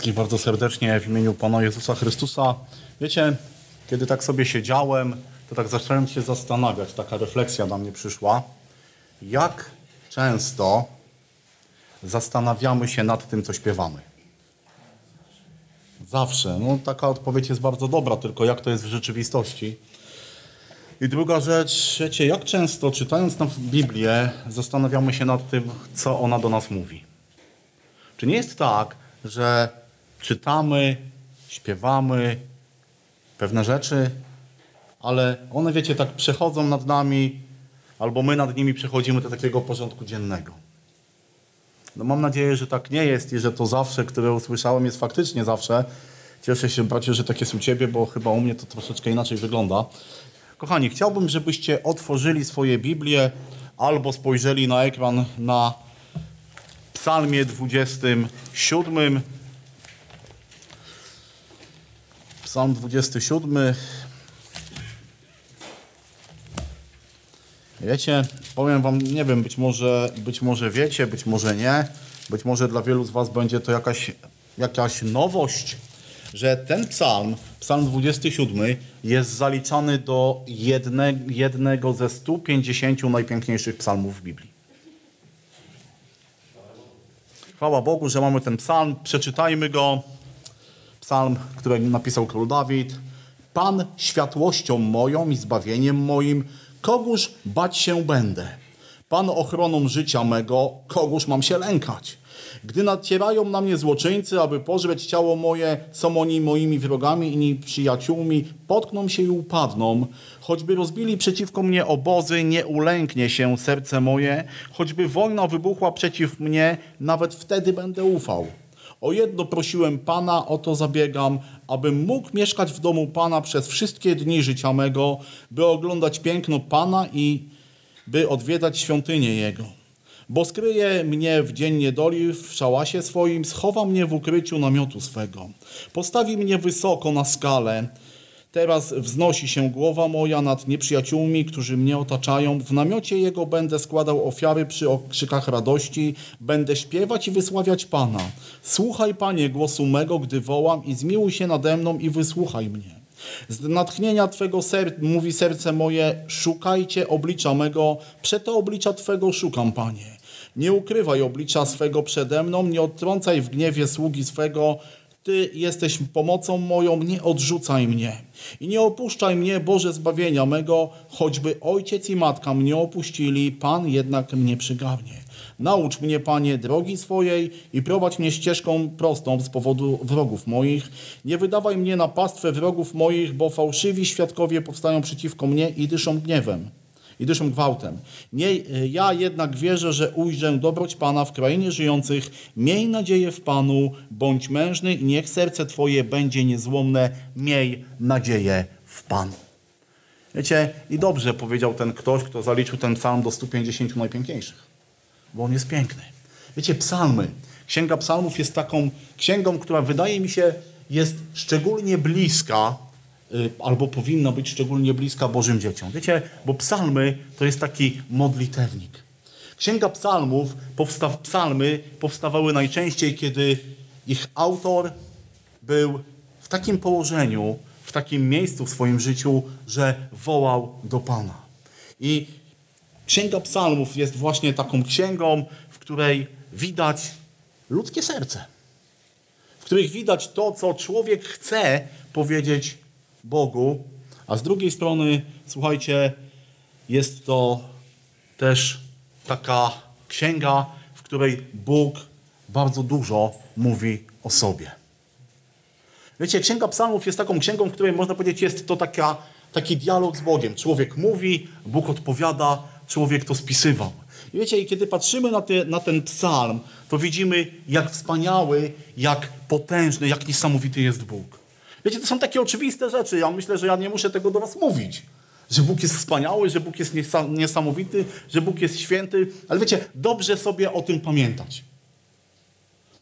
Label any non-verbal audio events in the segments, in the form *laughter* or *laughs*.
wszystkich bardzo serdecznie w imieniu Pana Jezusa Chrystusa. Wiecie, kiedy tak sobie siedziałem, to tak zacząłem się zastanawiać, taka refleksja na mnie przyszła, jak często zastanawiamy się nad tym, co śpiewamy. Zawsze. No, taka odpowiedź jest bardzo dobra, tylko jak to jest w rzeczywistości. I druga rzecz, wiecie, jak często czytając nam Biblię, zastanawiamy się nad tym, co ona do nas mówi. Czy nie jest tak, że czytamy, śpiewamy pewne rzeczy, ale one, wiecie, tak przechodzą nad nami, albo my nad nimi przechodzimy do takiego porządku dziennego. No mam nadzieję, że tak nie jest i że to zawsze, które usłyszałem, jest faktycznie zawsze. Cieszę się, bracie, że tak jest u Ciebie, bo chyba u mnie to troszeczkę inaczej wygląda. Kochani, chciałbym, żebyście otworzyli swoje Biblię albo spojrzeli na ekran na Psalmie 27. Psalm 27. Wiecie, powiem wam, nie wiem, być może, być może wiecie, być może nie, być może dla wielu z was będzie to jakaś, jakaś nowość, że ten psalm, psalm 27, jest zaliczany do jedne, jednego ze 150 najpiękniejszych psalmów w Biblii. Chwała Bogu, że mamy ten psalm. Przeczytajmy go. Psalm, który napisał król Dawid. Pan światłością moją i zbawieniem moim, kogóż bać się będę? Pan ochroną życia mego, kogóż mam się lękać? Gdy nacierają na mnie złoczyńcy, aby pożreć ciało moje, są oni moimi wrogami i przyjaciółmi, potkną się i upadną. Choćby rozbili przeciwko mnie obozy, nie ulęknie się serce moje. Choćby wojna wybuchła przeciw mnie, nawet wtedy będę ufał. O jedno prosiłem Pana, o to zabiegam, abym mógł mieszkać w domu Pana przez wszystkie dni życia mego, by oglądać piękno Pana i by odwiedzać świątynię Jego. Bo skryje mnie w dzień niedoli w szałasie swoim, schowa mnie w ukryciu namiotu swego. Postawi mnie wysoko na skalę. Teraz wznosi się głowa moja nad nieprzyjaciółmi, którzy mnie otaczają. W namiocie Jego będę składał ofiary przy okrzykach radości. Będę śpiewać i wysławiać Pana. Słuchaj, Panie, głosu mego, gdy wołam i zmiłuj się nade mną i wysłuchaj mnie. Z natchnienia Twego ser- mówi serce moje, szukajcie oblicza mego, przeto oblicza Twego szukam, Panie. Nie ukrywaj oblicza swego przede mną, nie odtrącaj w gniewie sługi swego. Ty jesteś pomocą moją, nie odrzucaj mnie. I nie opuszczaj mnie, Boże zbawienia mego, choćby ojciec i matka mnie opuścili, Pan jednak mnie przygarnie. Naucz mnie, Panie, drogi swojej i prowadź mnie ścieżką prostą z powodu wrogów moich. Nie wydawaj mnie na pastwę wrogów moich, bo fałszywi świadkowie powstają przeciwko mnie i dyszą gniewem i dyszą gwałtem. Nie, ja jednak wierzę, że ujrzę dobroć Pana w krainie żyjących. Miej nadzieję w Panu, bądź mężny i niech serce Twoje będzie niezłomne. Miej nadzieję w Panu. Wiecie, i dobrze powiedział ten ktoś, kto zaliczył ten psalm do 150 najpiękniejszych, bo on jest piękny. Wiecie, psalmy, Księga Psalmów jest taką księgą, która wydaje mi się jest szczególnie bliska albo powinna być szczególnie bliska Bożym dzieciom. Wiecie, bo psalmy to jest taki modlitewnik. Księga psalmów, powsta psalmy powstawały najczęściej, kiedy ich autor był w takim położeniu, w takim miejscu w swoim życiu, że wołał do Pana. I Księga Psalmów jest właśnie taką księgą, w której widać ludzkie serce, w których widać to, co człowiek chce powiedzieć Bogu, a z drugiej strony, słuchajcie, jest to też taka księga, w której Bóg bardzo dużo mówi o sobie. Wiecie, Księga Psalmów jest taką księgą, w której można powiedzieć, jest to taka, taki dialog z Bogiem. Człowiek mówi, Bóg odpowiada, człowiek to spisywał. I wiecie, i kiedy patrzymy na, te, na ten psalm, to widzimy, jak wspaniały, jak potężny, jak niesamowity jest Bóg. Wiecie, to są takie oczywiste rzeczy. Ja myślę, że ja nie muszę tego do was mówić. Że Bóg jest wspaniały, że Bóg jest niesamowity, że Bóg jest święty. Ale wiecie, dobrze sobie o tym pamiętać.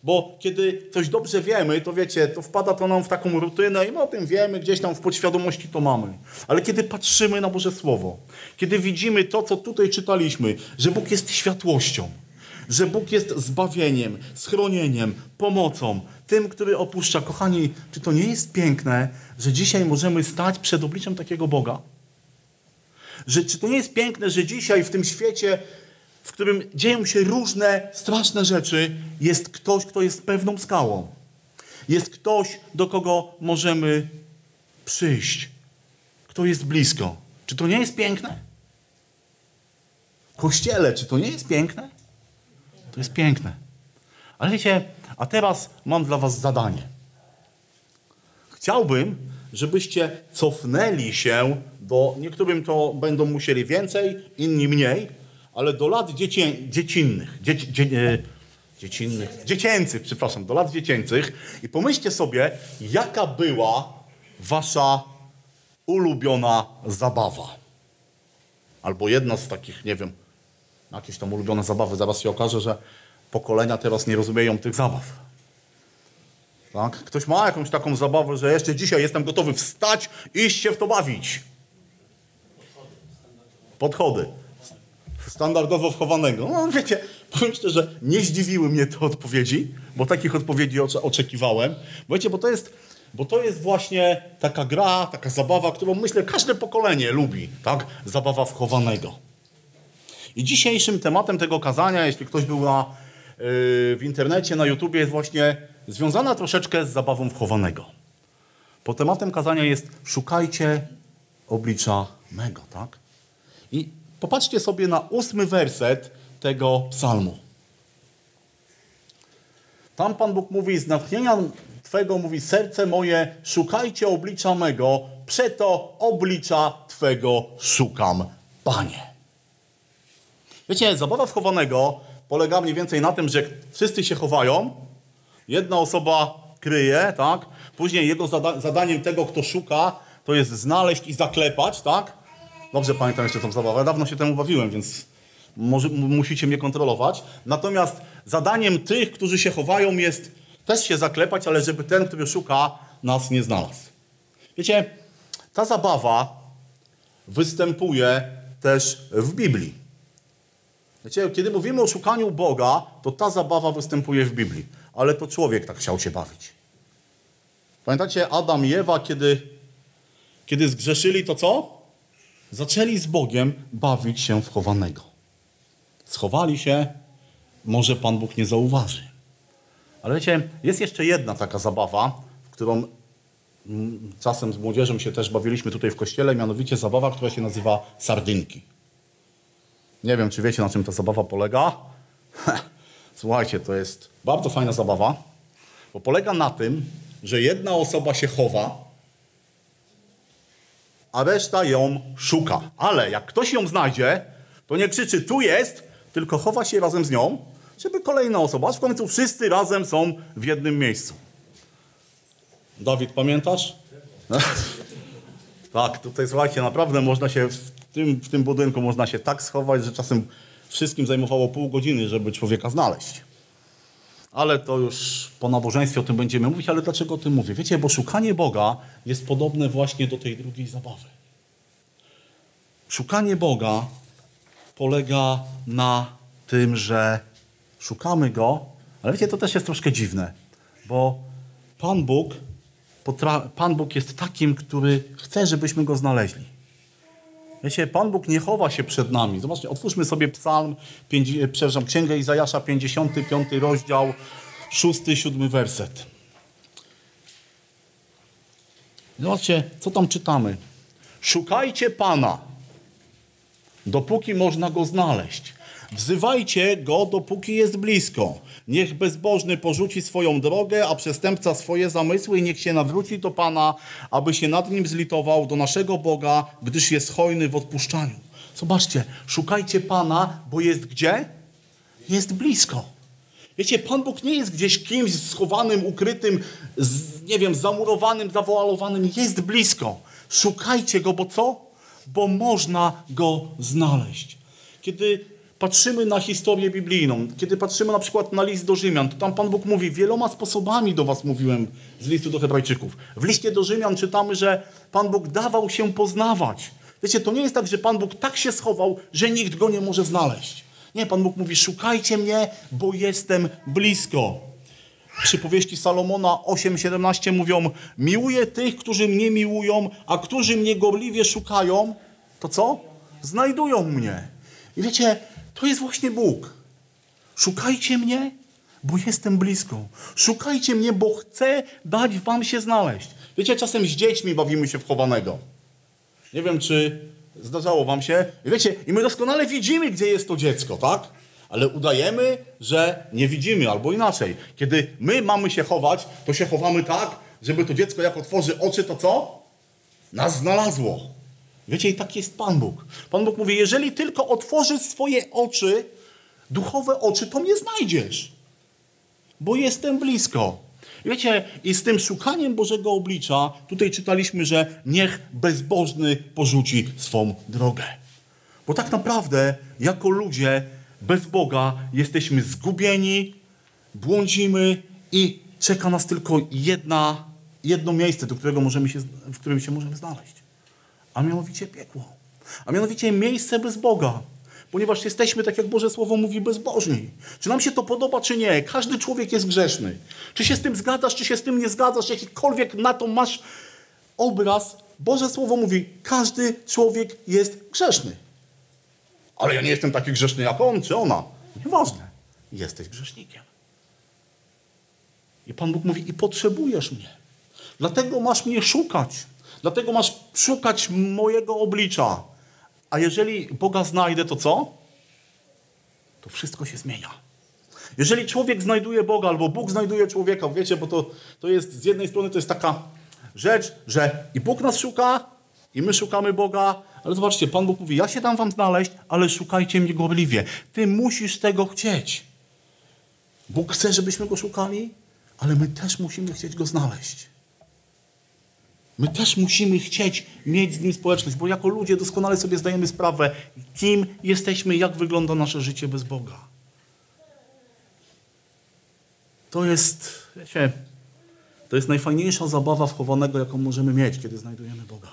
Bo kiedy coś dobrze wiemy, to wiecie, to wpada to nam w taką rutynę i my o tym wiemy, gdzieś tam w podświadomości to mamy. Ale kiedy patrzymy na Boże Słowo, kiedy widzimy to, co tutaj czytaliśmy, że Bóg jest światłością, że Bóg jest zbawieniem, schronieniem, pomocą, tym, który opuszcza. Kochani, czy to nie jest piękne, że dzisiaj możemy stać przed obliczem takiego Boga? Że, czy to nie jest piękne, że dzisiaj w tym świecie, w którym dzieją się różne straszne rzeczy, jest ktoś, kto jest pewną skałą? Jest ktoś, do kogo możemy przyjść, kto jest blisko. Czy to nie jest piękne? Kościele, czy to nie jest piękne? To jest piękne. Ale wiecie, a teraz mam dla was zadanie. Chciałbym, żebyście cofnęli się do, niektórym to będą musieli więcej, inni mniej, ale do lat dziecię, dziecinnych, dzieci, dzie, e, dziecinnych, dziecięcych, przepraszam, do lat dziecięcych i pomyślcie sobie, jaka była wasza ulubiona zabawa. Albo jedna z takich, nie wiem, jakieś tam ulubione zabawy. Zaraz się okaże, że pokolenia teraz nie rozumieją tych zabaw. Tak? Ktoś ma jakąś taką zabawę, że jeszcze dzisiaj jestem gotowy wstać, iść się w to bawić. Podchody. Standardowo wchowanego. No wiecie, powiem szczerze, nie zdziwiły mnie te odpowiedzi, bo takich odpowiedzi oczekiwałem. Wiecie, bo to jest, bo to jest właśnie taka gra, taka zabawa, którą myślę każde pokolenie lubi, tak? Zabawa wchowanego. I dzisiejszym tematem tego kazania, jeśli ktoś był na, yy, w internecie, na YouTubie, jest właśnie związana troszeczkę z zabawą wchowanego. Po tematem kazania jest szukajcie oblicza mego, tak? I popatrzcie sobie na ósmy werset tego psalmu. Tam Pan Bóg mówi, z natchnienia Twego mówi, serce moje, szukajcie oblicza mego, przeto oblicza Twego szukam, Panie. Wiecie, zabawa wchowanego polega mniej więcej na tym, że wszyscy się chowają, jedna osoba kryje, tak? Później jego zada zadaniem tego, kto szuka, to jest znaleźć i zaklepać, tak? Dobrze pamiętam jeszcze tą zabawę. Dawno się temu bawiłem, więc może, musicie mnie kontrolować. Natomiast zadaniem tych, którzy się chowają, jest też się zaklepać, ale żeby ten, który szuka, nas nie znalazł. Wiecie, ta zabawa występuje też w Biblii. Wiecie, kiedy mówimy o szukaniu Boga, to ta zabawa występuje w Biblii. Ale to człowiek tak chciał się bawić. Pamiętacie Adam i Ewa, kiedy, kiedy zgrzeszyli, to co? Zaczęli z Bogiem bawić się w chowanego. Schowali się, może Pan Bóg nie zauważy. Ale wiecie, jest jeszcze jedna taka zabawa, w którą mm, czasem z młodzieżą się też bawiliśmy tutaj w kościele, mianowicie zabawa, która się nazywa sardynki. Nie wiem, czy wiecie, na czym ta zabawa polega. *laughs* Słuchajcie, to jest bardzo fajna zabawa, bo polega na tym, że jedna osoba się chowa, a reszta ją szuka. Ale jak ktoś ją znajdzie, to nie krzyczy tu jest, tylko chowa się razem z nią, żeby kolejna osoba, aż w końcu wszyscy razem są w jednym miejscu. Dawid, pamiętasz? *laughs* tak, tutaj słuchajcie, naprawdę można się tym, w tym budynku można się tak schować, że czasem wszystkim zajmowało pół godziny, żeby człowieka znaleźć. Ale to już po nabożeństwie o tym będziemy mówić, ale dlaczego o tym mówię? Wiecie, bo szukanie Boga jest podobne właśnie do tej drugiej zabawy. Szukanie Boga polega na tym, że szukamy Go, ale wiecie, to też jest troszkę dziwne, bo Pan Bóg, Pan Bóg jest takim, który chce, żebyśmy Go znaleźli. Wiecie, Pan Bóg nie chowa się przed nami. Zobaczcie, otwórzmy sobie psalm, przepraszam, Księgę Izajasza, 55 rozdział, 6-7 werset. Zobaczcie, co tam czytamy. Szukajcie Pana, dopóki można Go znaleźć. Wzywajcie Go, dopóki jest blisko. Niech bezbożny porzuci swoją drogę, a przestępca swoje zamysły i niech się nawróci do Pana, aby się nad nim zlitował do naszego Boga, gdyż jest hojny w odpuszczaniu. Zobaczcie, szukajcie Pana, bo jest gdzie? Jest blisko. Wiecie, Pan Bóg nie jest gdzieś kimś schowanym, ukrytym, z, nie wiem, zamurowanym, zawoalowanym. Jest blisko. Szukajcie Go, bo co? Bo można Go znaleźć. Kiedy patrzymy na historię biblijną, kiedy patrzymy na przykład na list do Rzymian, to tam Pan Bóg mówi, wieloma sposobami do was mówiłem z listu do Hebrajczyków. W liście do Rzymian czytamy, że Pan Bóg dawał się poznawać. Wiecie, to nie jest tak, że Pan Bóg tak się schował, że nikt go nie może znaleźć. Nie, Pan Bóg mówi, szukajcie mnie, bo jestem blisko. Przypowieści Salomona 8:17 mówią: Miłuję tych, którzy mnie miłują, a którzy mnie gorliwie szukają, to co? Znajdują mnie. I wiecie, to jest właśnie Bóg. Szukajcie mnie, bo jestem blisko. Szukajcie mnie, bo chcę dać wam się znaleźć. Wiecie, czasem z dziećmi bawimy się w chowanego. Nie wiem, czy zdarzało wam się. Wiecie, i my doskonale widzimy, gdzie jest to dziecko, tak? Ale udajemy, że nie widzimy, albo inaczej. Kiedy my mamy się chować, to się chowamy tak, żeby to dziecko jak otworzy oczy, to co? Nas znalazło. Wiecie, i tak jest Pan Bóg. Pan Bóg mówi, jeżeli tylko otworzysz swoje oczy, duchowe oczy, to mnie znajdziesz. Bo jestem blisko. Wiecie, i z tym szukaniem Bożego oblicza, tutaj czytaliśmy, że niech bezbożny porzuci swą drogę. Bo tak naprawdę, jako ludzie bez Boga, jesteśmy zgubieni, błądzimy i czeka nas tylko jedna, jedno miejsce, do którego możemy się, w którym się możemy znaleźć. A mianowicie piekło. A mianowicie miejsce bez Boga. Ponieważ jesteśmy, tak jak Boże Słowo mówi, bezbożni. Czy nam się to podoba, czy nie? Każdy człowiek jest grzeszny. Czy się z tym zgadzasz, czy się z tym nie zgadzasz, jakikolwiek na to masz obraz, Boże Słowo mówi, każdy człowiek jest grzeszny. Ale ja nie jestem taki grzeszny jak on czy ona. Nieważne. Jesteś grzesznikiem. I Pan Bóg mówi, i potrzebujesz mnie. Dlatego masz mnie szukać. Dlatego masz szukać mojego oblicza. A jeżeli Boga znajdę, to co? To wszystko się zmienia. Jeżeli człowiek znajduje Boga, albo Bóg znajduje człowieka, wiecie, bo to, to jest z jednej strony to jest taka rzecz, że i Bóg nas szuka, i my szukamy Boga, ale zobaczcie, Pan Bóg mówi, ja się dam wam znaleźć, ale szukajcie mnie gorliwie. Ty musisz tego chcieć. Bóg chce, żebyśmy Go szukali, ale my też musimy chcieć Go znaleźć. My też musimy chcieć mieć z Nim społeczność, bo jako ludzie doskonale sobie zdajemy sprawę, kim jesteśmy, jak wygląda nasze życie bez Boga. To jest, wiecie, to jest najfajniejsza zabawa wchowanego, jaką możemy mieć, kiedy znajdujemy Boga.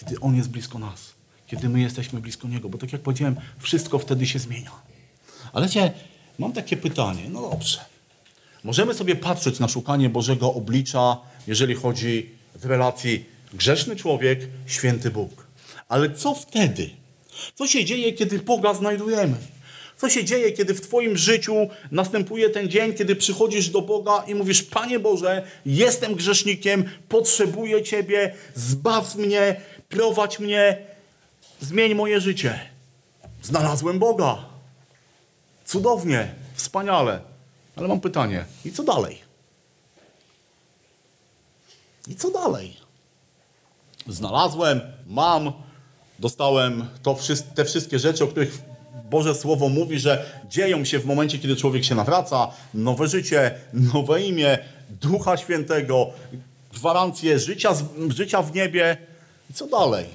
Kiedy On jest blisko nas. Kiedy my jesteśmy blisko Niego. Bo tak jak powiedziałem, wszystko wtedy się zmienia. Ale wiecie, mam takie pytanie. No dobrze. Możemy sobie patrzeć na szukanie Bożego oblicza, jeżeli chodzi w relacji grzeszny człowiek, święty Bóg. Ale co wtedy? Co się dzieje, kiedy Boga znajdujemy? Co się dzieje, kiedy w Twoim życiu następuje ten dzień, kiedy przychodzisz do Boga i mówisz: Panie Boże, jestem grzesznikiem, potrzebuję Ciebie, zbaw mnie, prowadź mnie, zmień moje życie. Znalazłem Boga. Cudownie, wspaniale. Ale mam pytanie: i co dalej? I co dalej? Znalazłem, mam, dostałem to, te wszystkie rzeczy, o których Boże Słowo mówi, że dzieją się w momencie, kiedy człowiek się nawraca, nowe życie, nowe imię, Ducha Świętego, gwarancję życia, życia w niebie. I co dalej?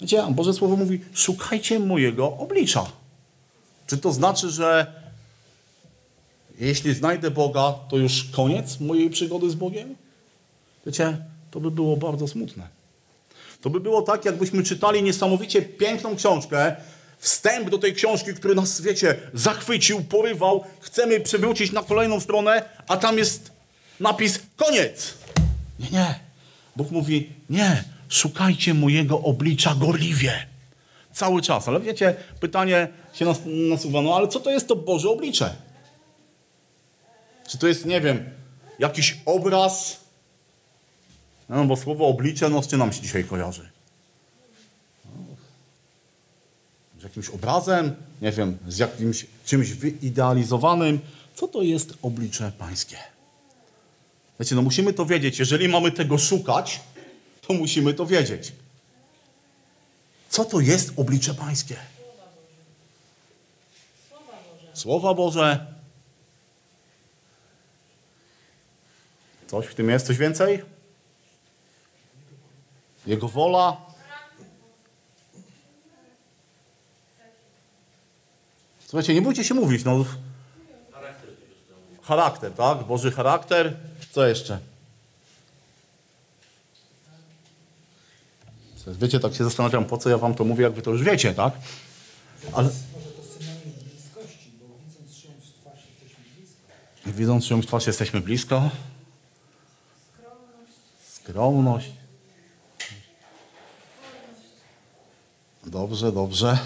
Wiecie, Boże Słowo mówi, szukajcie mojego oblicza. Czy to znaczy, że jeśli znajdę Boga, to już koniec mojej przygody z Bogiem? Wiecie, to by było bardzo smutne. To by było tak, jakbyśmy czytali niesamowicie piękną książkę, wstęp do tej książki, który nas, wiecie, zachwycił, porywał, chcemy przewrócić na kolejną stronę, a tam jest napis koniec. Nie, nie. Bóg mówi, nie, szukajcie mojego oblicza gorliwie. Cały czas. Ale wiecie, pytanie się nas, nasuwa, no ale co to jest to Boże oblicze? Czy to jest, nie wiem, jakiś obraz? No, bo słowo oblicze, no z czym nam się dzisiaj kojarzy? z jakimś obrazem, nie wiem, z jakimś czymś wyidealizowanym. Co to jest oblicze pańskie? Wiecie, no musimy to wiedzieć. Jeżeli mamy tego szukać, to musimy to wiedzieć. Co to jest oblicze pańskie? Słowa Boże. Coś w tym jest? Coś więcej? Jego wola. Słuchajcie, nie bójcie się mówić, no. Charakter, tak? Boży charakter. Co jeszcze? Wiecie, tak się zastanawiam, po co ja wam to mówię, jak wy to już wiecie, tak? Ale... Widząc czyjąś twarz jesteśmy blisko. Skromność. Dobrze, dobrze.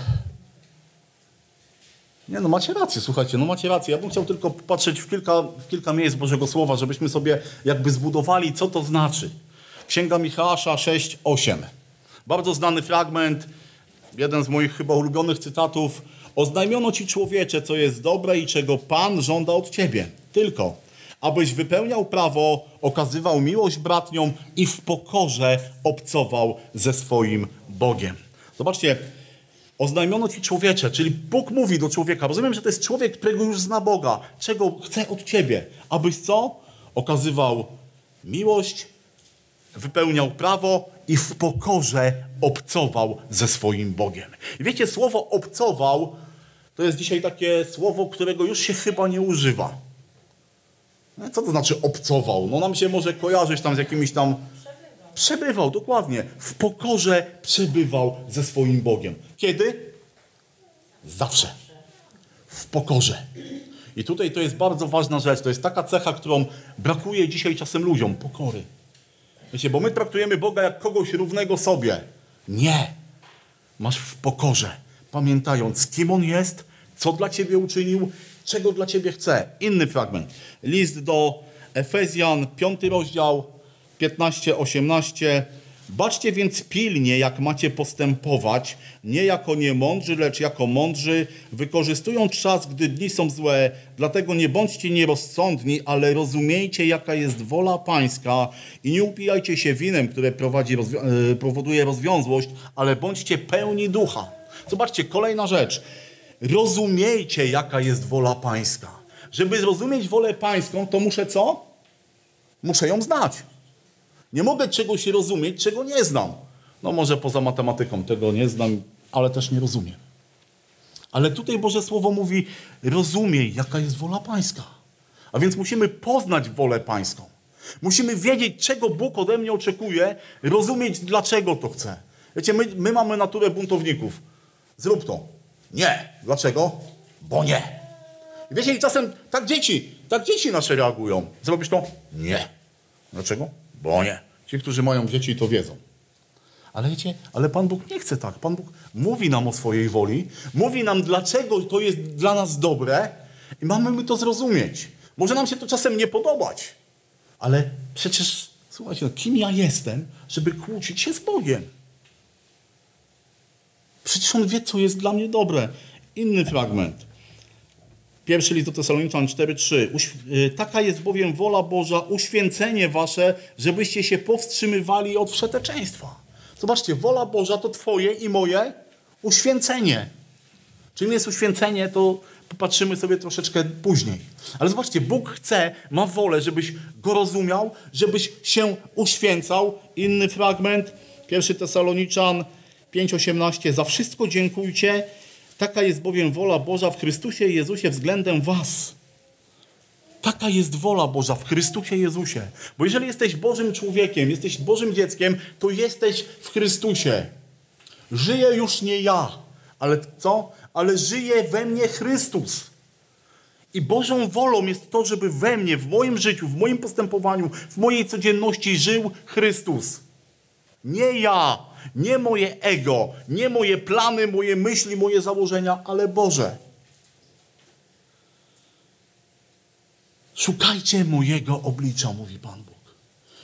Nie, no macie rację, słuchajcie, no macie rację. Ja bym chciał tylko patrzeć w kilka, w kilka miejsc Bożego Słowa, żebyśmy sobie jakby zbudowali, co to znaczy. Księga Michała 6, 8. Bardzo znany fragment, jeden z moich chyba ulubionych cytatów. Oznajmiono ci człowiecze, co jest dobre i czego Pan żąda od ciebie. Tylko, abyś wypełniał prawo, okazywał miłość bratniom i w pokorze obcował ze swoim Bogiem. Zobaczcie, oznajmiono ci człowiecze, czyli Bóg mówi do człowieka. Rozumiem, że to jest człowiek, którego już zna Boga. Czego chce od ciebie? Abyś co? Okazywał miłość, wypełniał prawo i w pokorze obcował ze swoim Bogiem. I wiecie, słowo obcował to jest dzisiaj takie słowo, którego już się chyba nie używa. No, co to znaczy obcował? No nam się może kojarzyć tam z jakimiś tam... Przebywał. Dokładnie. W pokorze przebywał ze swoim Bogiem. Kiedy? Zawsze. W pokorze. I tutaj to jest bardzo ważna rzecz. To jest taka cecha, którą brakuje dzisiaj czasem ludziom. Pokory. Wiecie, bo my traktujemy Boga jak kogoś równego sobie. Nie. Masz w pokorze, pamiętając, kim On jest, co dla Ciebie uczynił, czego dla Ciebie chce. Inny fragment. List do Efezjan, piąty rozdział, 15-18. Baczcie więc pilnie, jak macie postępować, nie jako niemądrzy, lecz jako mądrzy, wykorzystując czas, gdy dni są złe. Dlatego nie bądźcie nierozsądni, ale rozumiejcie, jaka jest wola pańska i nie upijajcie się winem, które prowadzi, rozwi e, powoduje rozwiązłość, ale bądźcie pełni ducha. Zobaczcie, kolejna rzecz. Rozumiejcie, jaka jest wola pańska. Żeby zrozumieć wolę pańską, to muszę co? Muszę ją znać. Nie mogę czegoś rozumieć, czego nie znam. No może poza matematyką tego nie znam, ale też nie rozumiem. Ale tutaj Boże Słowo mówi, rozumiej, jaka jest wola Pańska. A więc musimy poznać wolę Pańską. Musimy wiedzieć, czego Bóg ode mnie oczekuje, rozumieć, dlaczego to chce. Wiecie, my, my mamy naturę buntowników. Zrób to. Nie. Dlaczego? Bo nie. Wiecie, i czasem tak dzieci, tak dzieci nasze reagują. Zrobisz to? Nie. Dlaczego? Bo nie. Ci, którzy mają dzieci, to wiedzą. Ale wiecie, ale Pan Bóg nie chce tak. Pan Bóg mówi nam o swojej woli, mówi nam, dlaczego to jest dla nas dobre i mamy my to zrozumieć. Może nam się to czasem nie podobać, ale przecież, słuchajcie, no, kim ja jestem, żeby kłócić się z Bogiem? Przecież On wie, co jest dla mnie dobre. Inny fragment. Pierwszy list do Tesaloniczan 4:3. Y, taka jest bowiem wola Boża, uświęcenie wasze, żebyście się powstrzymywali od wszeteczeństwa. Zobaczcie, wola Boża to twoje i moje uświęcenie. Czym jest uświęcenie, to popatrzymy sobie troszeczkę później. Ale zobaczcie, Bóg chce, ma wolę, żebyś go rozumiał, żebyś się uświęcał. Inny fragment, pierwszy Tesaloniczan 5:18. Za wszystko dziękujcie, Taka jest bowiem wola Boża w Chrystusie Jezusie względem was. Taka jest wola Boża w Chrystusie Jezusie. Bo jeżeli jesteś Bożym człowiekiem, jesteś Bożym dzieckiem, to jesteś w Chrystusie. Żyję już nie ja, ale co? Ale żyje we mnie Chrystus. I Bożą wolą jest to, żeby we mnie, w moim życiu, w moim postępowaniu, w mojej codzienności żył Chrystus. Nie ja, nie moje ego, nie moje plany, moje myśli, moje założenia, ale Boże. Szukajcie mojego oblicza, mówi Pan Bóg.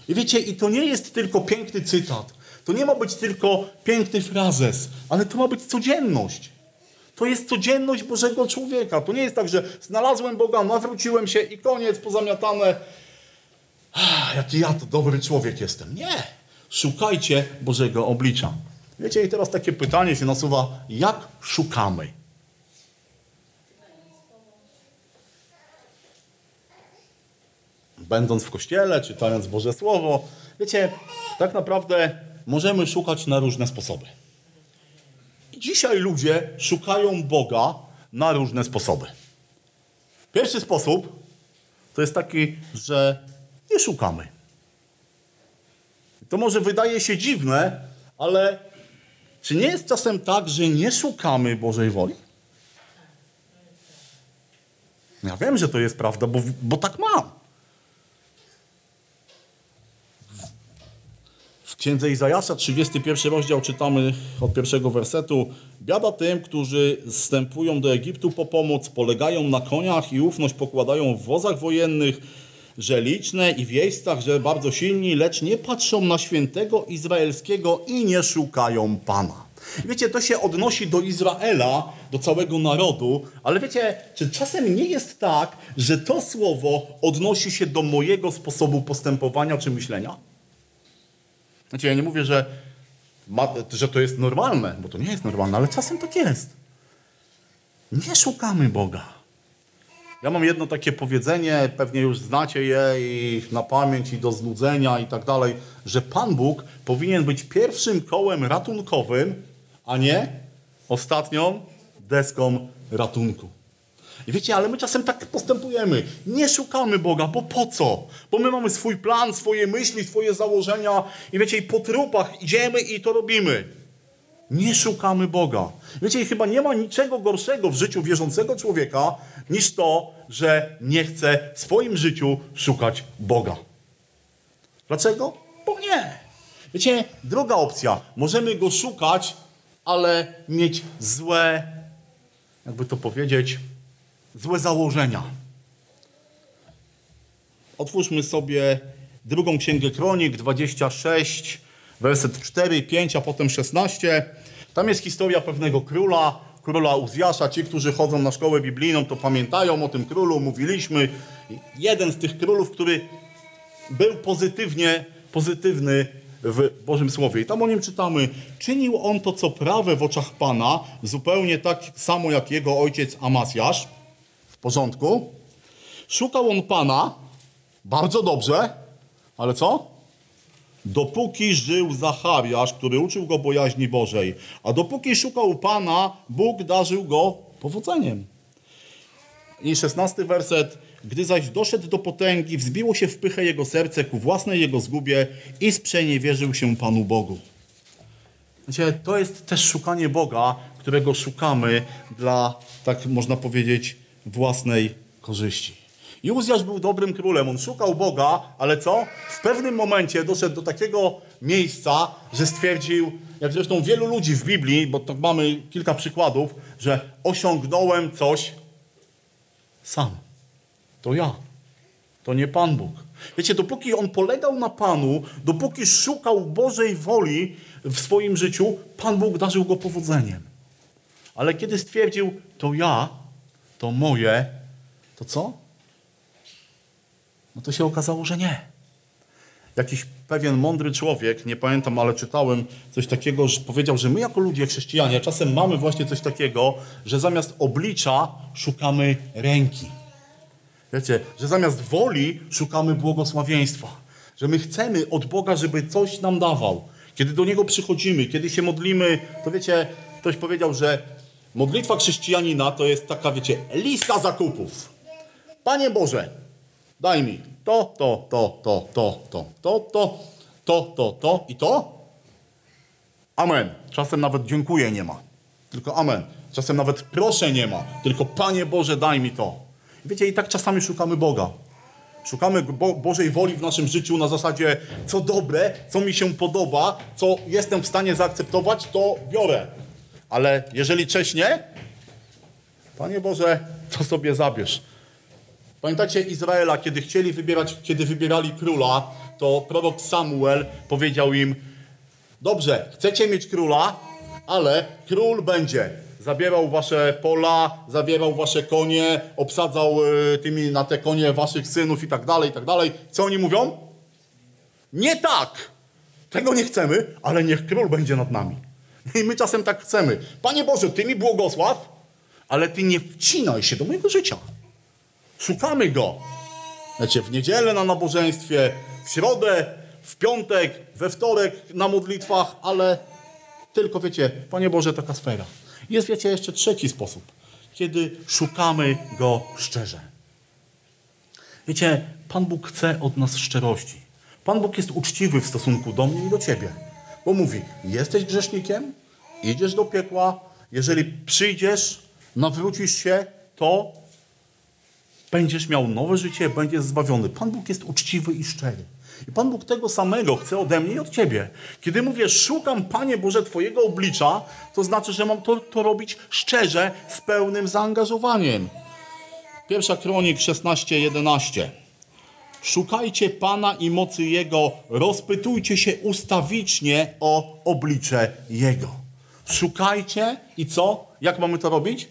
I wiecie, i to nie jest tylko piękny cytat. To nie ma być tylko piękny frazes, ale to ma być codzienność. To jest codzienność Bożego człowieka. To nie jest tak, że znalazłem Boga, nawróciłem się i koniec, pozamiatane. Ach, jaki ja to dobry człowiek jestem. Nie szukajcie Bożego oblicza. Wiecie, i teraz takie pytanie się nasuwa, jak szukamy? Będąc w kościele, czytając Boże Słowo, wiecie, tak naprawdę możemy szukać na różne sposoby. Dzisiaj ludzie szukają Boga na różne sposoby. Pierwszy sposób to jest taki, że nie szukamy. To może wydaje się dziwne, ale czy nie jest czasem tak, że nie szukamy Bożej woli? Ja wiem, że to jest prawda, bo, bo tak mam. W księdze Izajasza, 31 rozdział, czytamy od pierwszego wersetu. Biada tym, którzy zstępują do Egiptu po pomoc, polegają na koniach i ufność pokładają w wozach wojennych, że liczne i w jeźdźcach, że bardzo silni, lecz nie patrzą na świętego izraelskiego i nie szukają Pana. Wiecie, to się odnosi do Izraela, do całego narodu, ale wiecie, czy czasem nie jest tak, że to słowo odnosi się do mojego sposobu postępowania czy myślenia? Znaczy, ja nie mówię, że, ma, że to jest normalne, bo to nie jest normalne, ale czasem tak jest. Nie szukamy Boga. Ja mam jedno takie powiedzenie, pewnie już znacie je i na pamięć i do znudzenia i tak dalej, że Pan Bóg powinien być pierwszym kołem ratunkowym, a nie ostatnią deską ratunku. I wiecie, ale my czasem tak postępujemy. Nie szukamy Boga, bo po co? Bo my mamy swój plan, swoje myśli, swoje założenia i wiecie, i po trupach idziemy i to robimy. Nie szukamy Boga. Wiecie, chyba nie ma niczego gorszego w życiu wierzącego człowieka niż to, że nie chce w swoim życiu szukać Boga. Dlaczego? Bo nie. Wiecie, druga opcja. Możemy go szukać, ale mieć złe, jakby to powiedzieć, złe założenia. Otwórzmy sobie drugą księgę Kronik 26, werset 4, 5, a potem 16. Tam jest historia pewnego króla, króla Uzjasza. Ci, którzy chodzą na szkołę biblijną, to pamiętają o tym królu, mówiliśmy. Jeden z tych królów, który był pozytywnie, pozytywny w Bożym Słowie. I tam o nim czytamy, czynił on to, co prawe w oczach Pana, zupełnie tak samo jak jego ojciec Amasjasz. W porządku. Szukał on Pana, bardzo dobrze, ale co? Dopóki żył Zachariasz, który uczył go bojaźni Bożej, a dopóki szukał Pana, Bóg darzył go powodzeniem. I szesnasty werset. Gdy zaś doszedł do potęgi, wzbiło się w pychę jego serce ku własnej jego zgubie i sprzeniewierzył się Panu Bogu. Wiecie, to jest też szukanie Boga, którego szukamy dla, tak można powiedzieć, własnej korzyści. I Uzjasz był dobrym królem, on szukał Boga, ale co? W pewnym momencie doszedł do takiego miejsca, że stwierdził, jak zresztą wielu ludzi w Biblii, bo to mamy kilka przykładów, że osiągnąłem coś sam. To ja. To nie Pan Bóg. Wiecie, dopóki on polegał na Panu, dopóki szukał Bożej woli w swoim życiu, Pan Bóg darzył go powodzeniem. Ale kiedy stwierdził, to ja, to moje, to co? No to się okazało, że nie. Jakiś pewien mądry człowiek, nie pamiętam, ale czytałem coś takiego, że powiedział, że my jako ludzie chrześcijanie czasem mamy właśnie coś takiego, że zamiast oblicza szukamy ręki. Wiecie, że zamiast woli szukamy błogosławieństwa. Że my chcemy od Boga, żeby coś nam dawał. Kiedy do Niego przychodzimy, kiedy się modlimy, to wiecie, ktoś powiedział, że modlitwa chrześcijanina to jest taka, wiecie, lista zakupów. Panie Boże, daj mi to, to, to, to, to, to, to, to, to, to, to i to. Amen. Czasem nawet dziękuję nie ma. Tylko amen. Czasem nawet proszę nie ma. Tylko Panie Boże, daj mi to. Wiecie, i tak czasami szukamy Boga. Szukamy Bo Bożej woli w naszym życiu na zasadzie, co dobre, co mi się podoba, co jestem w stanie zaakceptować, to biorę. Ale jeżeli cześć nie, Panie Boże, to sobie zabierz. Pamiętacie Izraela, kiedy chcieli wybierać, kiedy wybierali króla, to prorok Samuel powiedział im, dobrze, chcecie mieć króla, ale król będzie zabierał wasze pola, zabierał wasze konie, obsadzał y, tymi na te konie waszych synów i tak dalej, i tak dalej. Co oni mówią? Nie tak! Tego nie chcemy, ale niech król będzie nad nami. I my czasem tak chcemy. Panie Boże, Ty mi błogosław, ale Ty nie wcinaj się do mojego życia. Szukamy Go. Wiecie, w niedzielę na nabożeństwie, w środę, w piątek, we wtorek na modlitwach, ale tylko wiecie, Panie Boże, taka sfera. Jest, wiecie, jeszcze trzeci sposób, kiedy szukamy Go szczerze. Wiecie, Pan Bóg chce od nas szczerości. Pan Bóg jest uczciwy w stosunku do mnie i do Ciebie. Bo mówi, jesteś grzesznikiem, idziesz do piekła, jeżeli przyjdziesz, nawrócisz się, to będziesz miał nowe życie, będziesz zbawiony. Pan Bóg jest uczciwy i szczery. I Pan Bóg tego samego chce ode mnie i od ciebie. Kiedy mówię, szukam, Panie Boże, Twojego oblicza, to znaczy, że mam to, to robić szczerze, z pełnym zaangażowaniem. Pierwsza kronik 16:11. Szukajcie Pana i mocy Jego, rozpytujcie się ustawicznie o oblicze Jego. Szukajcie i co? Jak mamy to robić?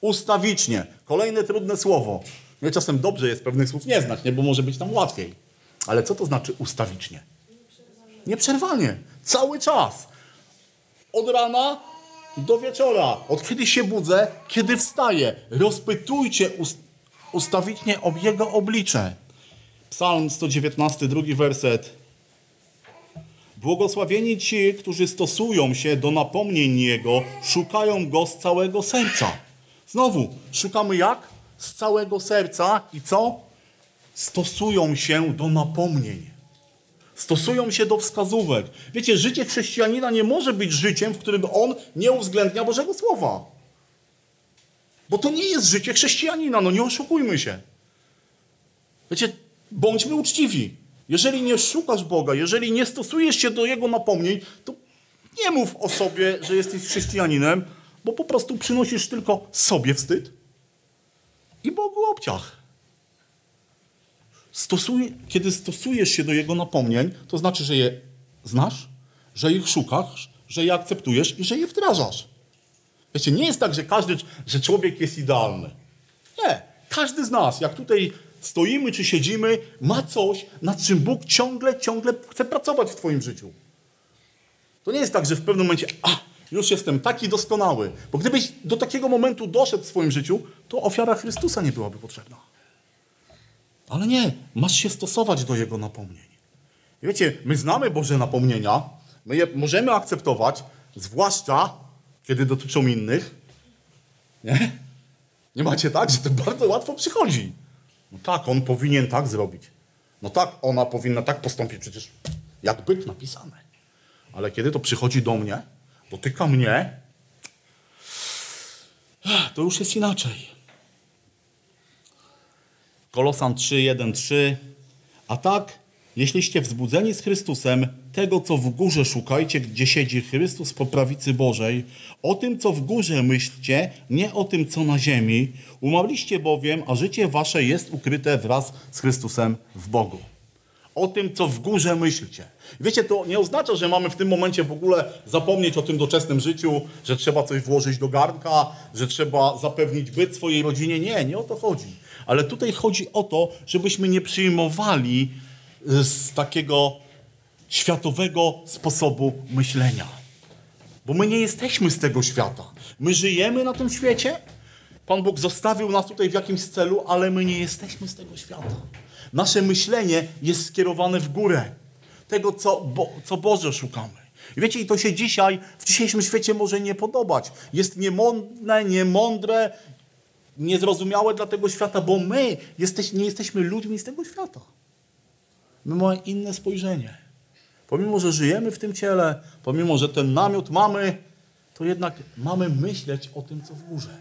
Ustawicznie. Kolejne trudne słowo. Nie czasem dobrze jest pewnych słów nie znać, nie? bo może być nam łatwiej. Ale co to znaczy ustawicznie? Nieprzerwanie. Cały czas. Od rana do wieczora. Od kiedy się budzę, kiedy wstaję. Rozpytujcie ust ustawicznie o Jego oblicze. Psalm 119, drugi werset. Błogosławieni ci, którzy stosują się do napomnień Jego, szukają Go z całego serca. Znowu, szukamy jak? Z całego serca i co? Stosują się do napomnień. Stosują się do wskazówek. Wiecie, życie chrześcijanina nie może być życiem, w którym on nie uwzględnia Bożego Słowa. Bo to nie jest życie chrześcijanina, no nie oszukujmy się. Wiecie, bądźmy uczciwi. Jeżeli nie szukasz Boga, jeżeli nie stosujesz się do Jego napomnień, to nie mów o sobie, że jesteś chrześcijaninem, bo po prostu przynosisz tylko sobie wstyd i Bogu obciach. Stosuj, kiedy stosujesz się do Jego napomnień, to znaczy, że je znasz, że ich szukasz, że je akceptujesz i że je wdrażasz. Wiecie, nie jest tak, że każdy, że człowiek jest idealny. Nie. Każdy z nas, jak tutaj stoimy czy siedzimy, ma coś, nad czym Bóg ciągle, ciągle chce pracować w Twoim życiu. To nie jest tak, że w pewnym momencie, a, już jestem taki doskonały. Bo gdybyś do takiego momentu doszedł w swoim życiu, to ofiara Chrystusa nie byłaby potrzebna. Ale nie, masz się stosować do Jego napomnień. Wiecie, my znamy Boże napomnienia, my je możemy akceptować, zwłaszcza kiedy dotyczą innych. Nie? Nie macie tak, że to bardzo łatwo przychodzi. No tak, on powinien tak zrobić. No tak, ona powinna tak postąpić, przecież jak byk napisane. Ale kiedy to przychodzi do mnie, dotyka mnie, to już jest inaczej. Kolosan 3, 1, 3. A tak, jeśliście wzbudzeni z Chrystusem, tego, co w górze szukajcie, gdzie siedzi Chrystus po prawicy Bożej, o tym, co w górze myślcie, nie o tym, co na ziemi. Umarliście bowiem, a życie wasze jest ukryte wraz z Chrystusem w Bogu. O tym, co w górze myślcie. Wiecie, to nie oznacza, że mamy w tym momencie w ogóle zapomnieć o tym doczesnym życiu, że trzeba coś włożyć do garnka, że trzeba zapewnić byt swojej rodzinie. Nie, nie o to chodzi. Ale tutaj chodzi o to, żebyśmy nie przyjmowali z takiego światowego sposobu myślenia. Bo my nie jesteśmy z tego świata. My żyjemy na tym świecie. Pan Bóg zostawił nas tutaj w jakimś celu, ale my nie jesteśmy z tego świata. Nasze myślenie jest skierowane w górę. Tego, co, bo, co Boże szukamy. Wiecie, i to się dzisiaj, w dzisiejszym świecie może nie podobać. Jest niemądre, niemądre, niezrozumiałe dla tego świata, bo my jesteś, nie jesteśmy ludźmi z tego świata. My mamy inne spojrzenie. Pomimo, że żyjemy w tym ciele, pomimo, że ten namiot mamy, to jednak mamy myśleć o tym, co w górze.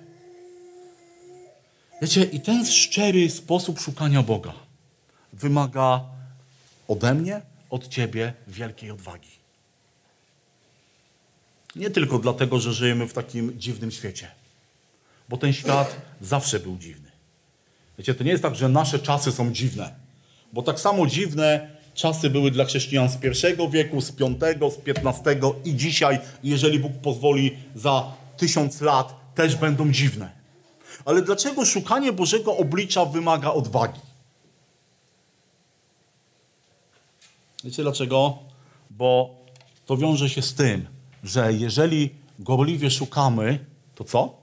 Wiecie, i ten szczery sposób szukania Boga wymaga ode mnie, od ciebie wielkiej odwagi. Nie tylko dlatego, że żyjemy w takim dziwnym świecie, bo ten świat zawsze był dziwny. Wiecie, to nie jest tak, że nasze czasy są dziwne, bo tak samo dziwne czasy były dla chrześcijan z pierwszego wieku, z piątego, z piętnastego i dzisiaj, jeżeli Bóg pozwoli, za tysiąc lat też będą dziwne. Ale dlaczego szukanie Bożego oblicza wymaga odwagi? Wiecie dlaczego? Bo to wiąże się z tym, że jeżeli gorliwie szukamy, to co?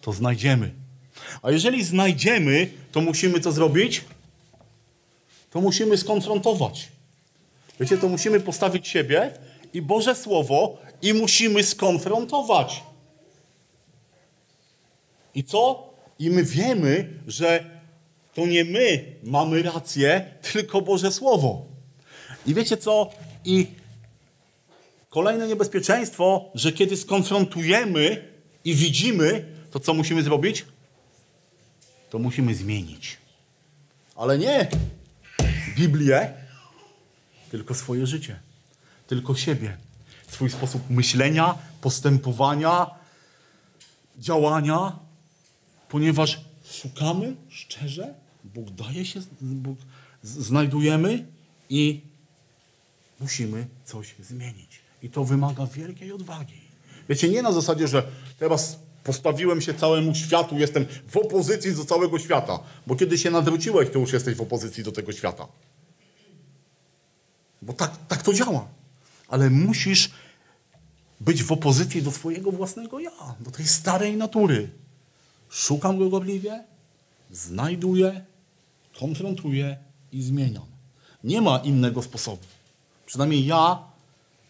To znajdziemy. A jeżeli znajdziemy, to musimy co zrobić? To musimy skonfrontować. Wiecie, to musimy postawić siebie i Boże Słowo i musimy skonfrontować. I co? I my wiemy, że to nie my mamy rację, tylko Boże Słowo. I wiecie co? I kolejne niebezpieczeństwo, że kiedy skonfrontujemy i widzimy, to co musimy zrobić? to musimy zmienić. Ale nie Biblię, tylko swoje życie, tylko siebie, swój sposób myślenia, postępowania, działania, ponieważ szukamy szczerze, Bóg daje się, Bóg znajdujemy i musimy coś zmienić. I to wymaga wielkiej odwagi. Wiecie, nie na zasadzie, że teraz postawiłem się całemu światu, jestem w opozycji do całego świata. Bo kiedy się nawróciłeś, to już jesteś w opozycji do tego świata. Bo tak, tak to działa. Ale musisz być w opozycji do swojego własnego ja, do tej starej natury. Szukam go gorliwie, znajduję, konfrontuję i zmieniam. Nie ma innego sposobu. Przynajmniej ja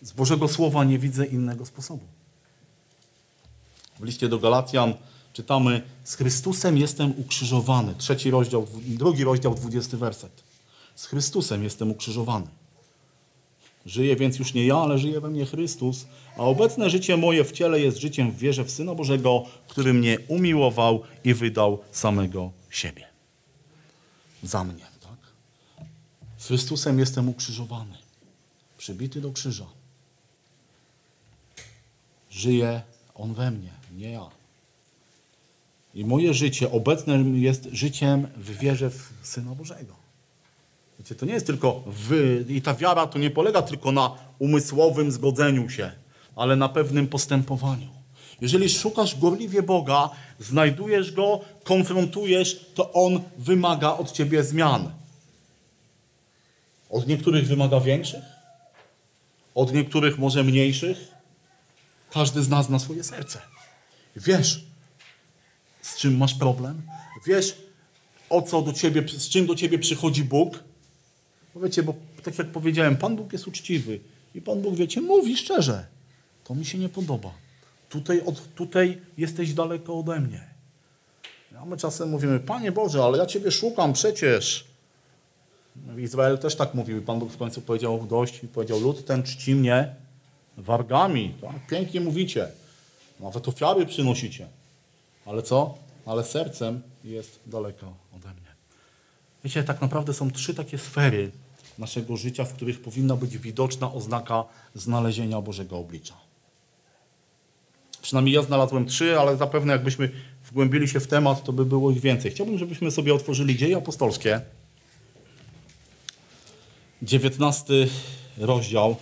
z Bożego Słowa nie widzę innego sposobu. W liście do Galacjan czytamy z Chrystusem jestem ukrzyżowany. Trzeci rozdział, drugi rozdział, dwudziesty werset. Z Chrystusem jestem ukrzyżowany. Żyję więc już nie ja, ale żyje we mnie Chrystus, a obecne życie moje w ciele jest życiem w wierze w Syna Bożego, który mnie umiłował i wydał samego siebie. Za mnie, tak? Z Chrystusem jestem ukrzyżowany, przybity do krzyża. Żyje On we mnie, nie ja. I moje życie obecne jest życiem w wierze w Syna Bożego. Wiecie, to nie jest tylko wy, i ta wiara to nie polega tylko na umysłowym zgodzeniu się, ale na pewnym postępowaniu. Jeżeli szukasz gorliwie Boga, znajdujesz Go, konfrontujesz, to On wymaga od Ciebie zmian. Od niektórych wymaga większych, od niektórych może mniejszych. Każdy z nas na swoje serce. Wiesz, z czym masz problem? Wiesz, o co do ciebie, z czym do ciebie przychodzi Bóg? Bo wiecie, bo tak jak powiedziałem, Pan Bóg jest uczciwy. I Pan Bóg, wiecie, mówi szczerze. To mi się nie podoba. Tutaj, od, tutaj jesteś daleko ode mnie. A my czasem mówimy, Panie Boże, ale ja Ciebie szukam przecież. Izrael też tak mówił. Pan Bóg w końcu powiedział dość i powiedział, lud ten czci mnie wargami. Tak? Pięknie mówicie. Nawet ofiary przynosicie. Ale co? Ale sercem jest daleko ode mnie. Wiecie, tak naprawdę są trzy takie sfery naszego życia, w których powinna być widoczna oznaka znalezienia Bożego oblicza. Przynajmniej ja znalazłem trzy, ale zapewne jakbyśmy wgłębili się w temat, to by było ich więcej. Chciałbym, żebyśmy sobie otworzyli Dzieje Apostolskie. 19 rozdział.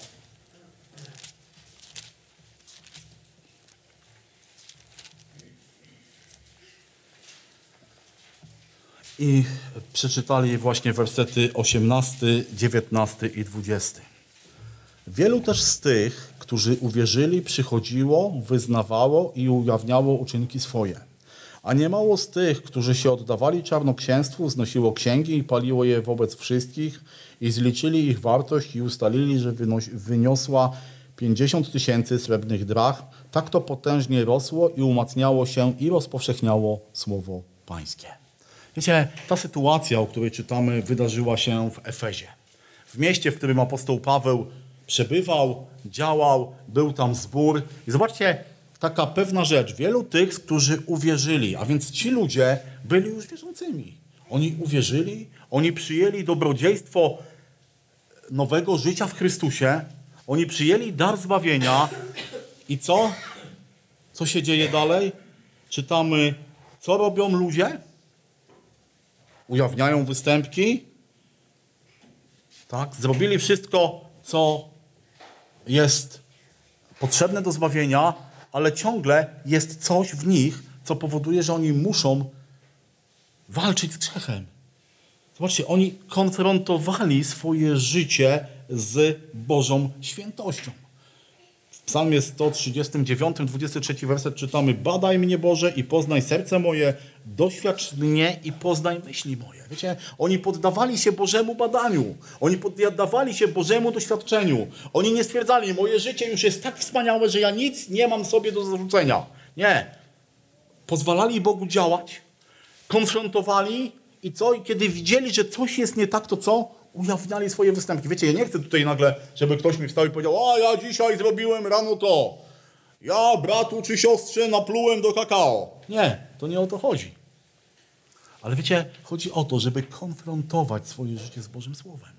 I przeczytali właśnie wersety 18, 19 i 20. Wielu też z tych, którzy uwierzyli, przychodziło, wyznawało i ujawniało uczynki swoje. A niemało z tych, którzy się oddawali czarnoksięstwu, znosiło księgi i paliło je wobec wszystkich i zliczyli ich wartość i ustalili, że wyniosła 50 tysięcy srebrnych drach. Tak to potężnie rosło i umacniało się i rozpowszechniało słowo pańskie. Wiecie, ta sytuacja, o której czytamy, wydarzyła się w Efezie. W mieście, w którym apostoł Paweł przebywał, działał, był tam zbór. I zobaczcie, taka pewna rzecz. Wielu tych, którzy uwierzyli, a więc ci ludzie byli już wierzącymi. Oni uwierzyli, oni przyjęli dobrodziejstwo nowego życia w Chrystusie, oni przyjęli dar zbawienia i co? Co się dzieje dalej? Czytamy, co robią ludzie? ujawniają występki. Tak? Zrobili wszystko, co jest potrzebne do zbawienia, ale ciągle jest coś w nich, co powoduje, że oni muszą walczyć z grzechem. Zobaczcie, oni konfrontowali swoje życie z Bożą świętością. Psalmie 139, 23 werset czytamy Badaj mnie Boże i poznaj serce moje, doświadcz mnie i poznaj myśli moje. Wiecie, oni poddawali się Bożemu badaniu. Oni poddawali się Bożemu doświadczeniu. Oni nie stwierdzali, moje życie już jest tak wspaniałe, że ja nic nie mam sobie do zarzucenia. Nie. Pozwalali Bogu działać, konfrontowali i co? I kiedy widzieli, że coś jest nie tak, to co? Ujawniali swoje występki. Wiecie, ja nie chcę tutaj nagle, żeby ktoś mi wstał i powiedział, a ja dzisiaj zrobiłem rano to. Ja bratu czy siostrze naplułem do kakao. Nie, to nie o to chodzi. Ale wiecie, chodzi o to, żeby konfrontować swoje życie z Bożym Słowem.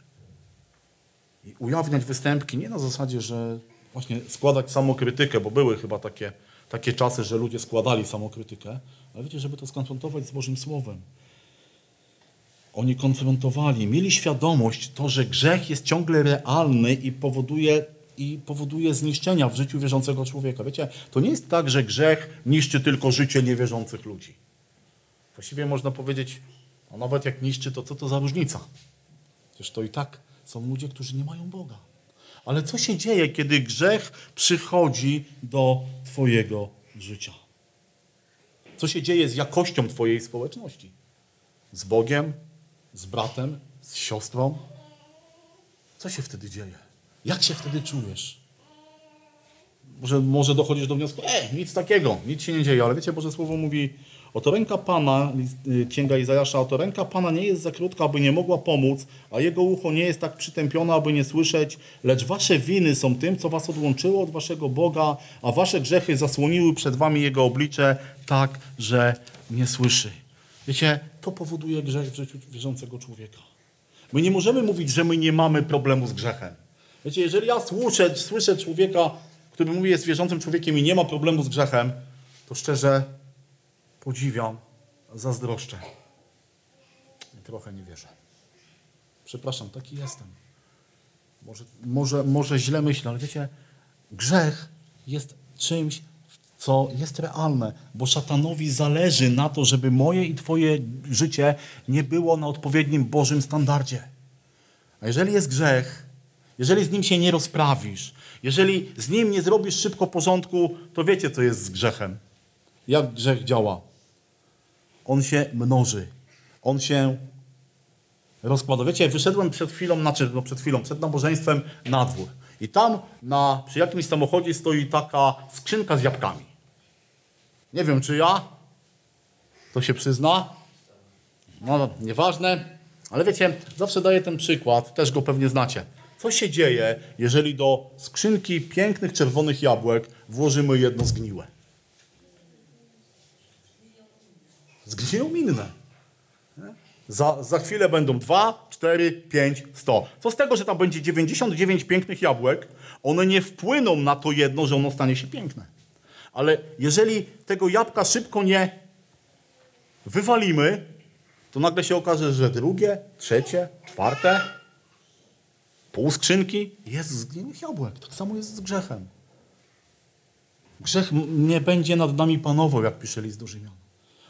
I ujawniać występki nie na zasadzie, że właśnie składać samokrytykę, bo były chyba takie, takie czasy, że ludzie składali samokrytykę, ale wiecie, żeby to skonfrontować z Bożym Słowem. Oni konfrontowali, mieli świadomość to, że grzech jest ciągle realny i powoduje, i powoduje zniszczenia w życiu wierzącego człowieka. Wiecie, to nie jest tak, że grzech niszczy tylko życie niewierzących ludzi. Właściwie można powiedzieć, a nawet jak niszczy, to co to za różnica? Przecież to i tak są ludzie, którzy nie mają Boga. Ale co się dzieje, kiedy grzech przychodzi do Twojego życia? Co się dzieje z jakością Twojej społeczności? Z Bogiem, z bratem, z siostrą? Co się wtedy dzieje? Jak się wtedy czujesz? Może, może dochodzisz do wniosku, e, nic takiego, nic się nie dzieje, ale wiecie, Boże Słowo mówi, oto ręka Pana, y, Księga Izajasza, oto ręka Pana nie jest za krótka, aby nie mogła pomóc, a Jego ucho nie jest tak przytępione, aby nie słyszeć, lecz wasze winy są tym, co was odłączyło od waszego Boga, a wasze grzechy zasłoniły przed wami Jego oblicze, tak, że nie słyszy. Wiecie, to powoduje grzech w życiu wierzącego człowieka. My nie możemy mówić, że my nie mamy problemu z grzechem. Wiecie, jeżeli ja słyszę, słyszę człowieka, który mówi, jest wierzącym człowiekiem i nie ma problemu z grzechem, to szczerze podziwiam, zazdroszczę. Trochę nie wierzę. Przepraszam, taki jestem. Może, może, może źle myślę, ale wiecie, grzech jest czymś, co jest realne, bo szatanowi zależy na to, żeby moje i Twoje życie nie było na odpowiednim Bożym standardzie. A jeżeli jest grzech, jeżeli z nim się nie rozprawisz, jeżeli z nim nie zrobisz szybko porządku, to wiecie, co jest z grzechem. Jak grzech działa? On się mnoży. On się rozkłada. Wiecie, wyszedłem przed chwilą, znaczy no przed chwilą, przed nabożeństwem na dwór. I tam na, przy jakimś samochodzie stoi taka skrzynka z jabłkami. Nie wiem, czy ja, to się przyzna. No, nieważne. Ale wiecie, zawsze daję ten przykład, też go pewnie znacie. Co się dzieje, jeżeli do skrzynki pięknych czerwonych jabłek włożymy jedno zgniłe? Zgniją inne. Za, za chwilę będą 2, 4, 5, 100. Co z tego, że tam będzie 99 pięknych jabłek, one nie wpłyną na to jedno, że ono stanie się piękne. Ale jeżeli tego jabłka szybko nie wywalimy, to nagle się okaże, że drugie, trzecie, czwarte, pół skrzynki jest zgniłych jabłek. Tak samo jest z grzechem. Grzech nie będzie nad nami panował, jak pisze list do Rzymian.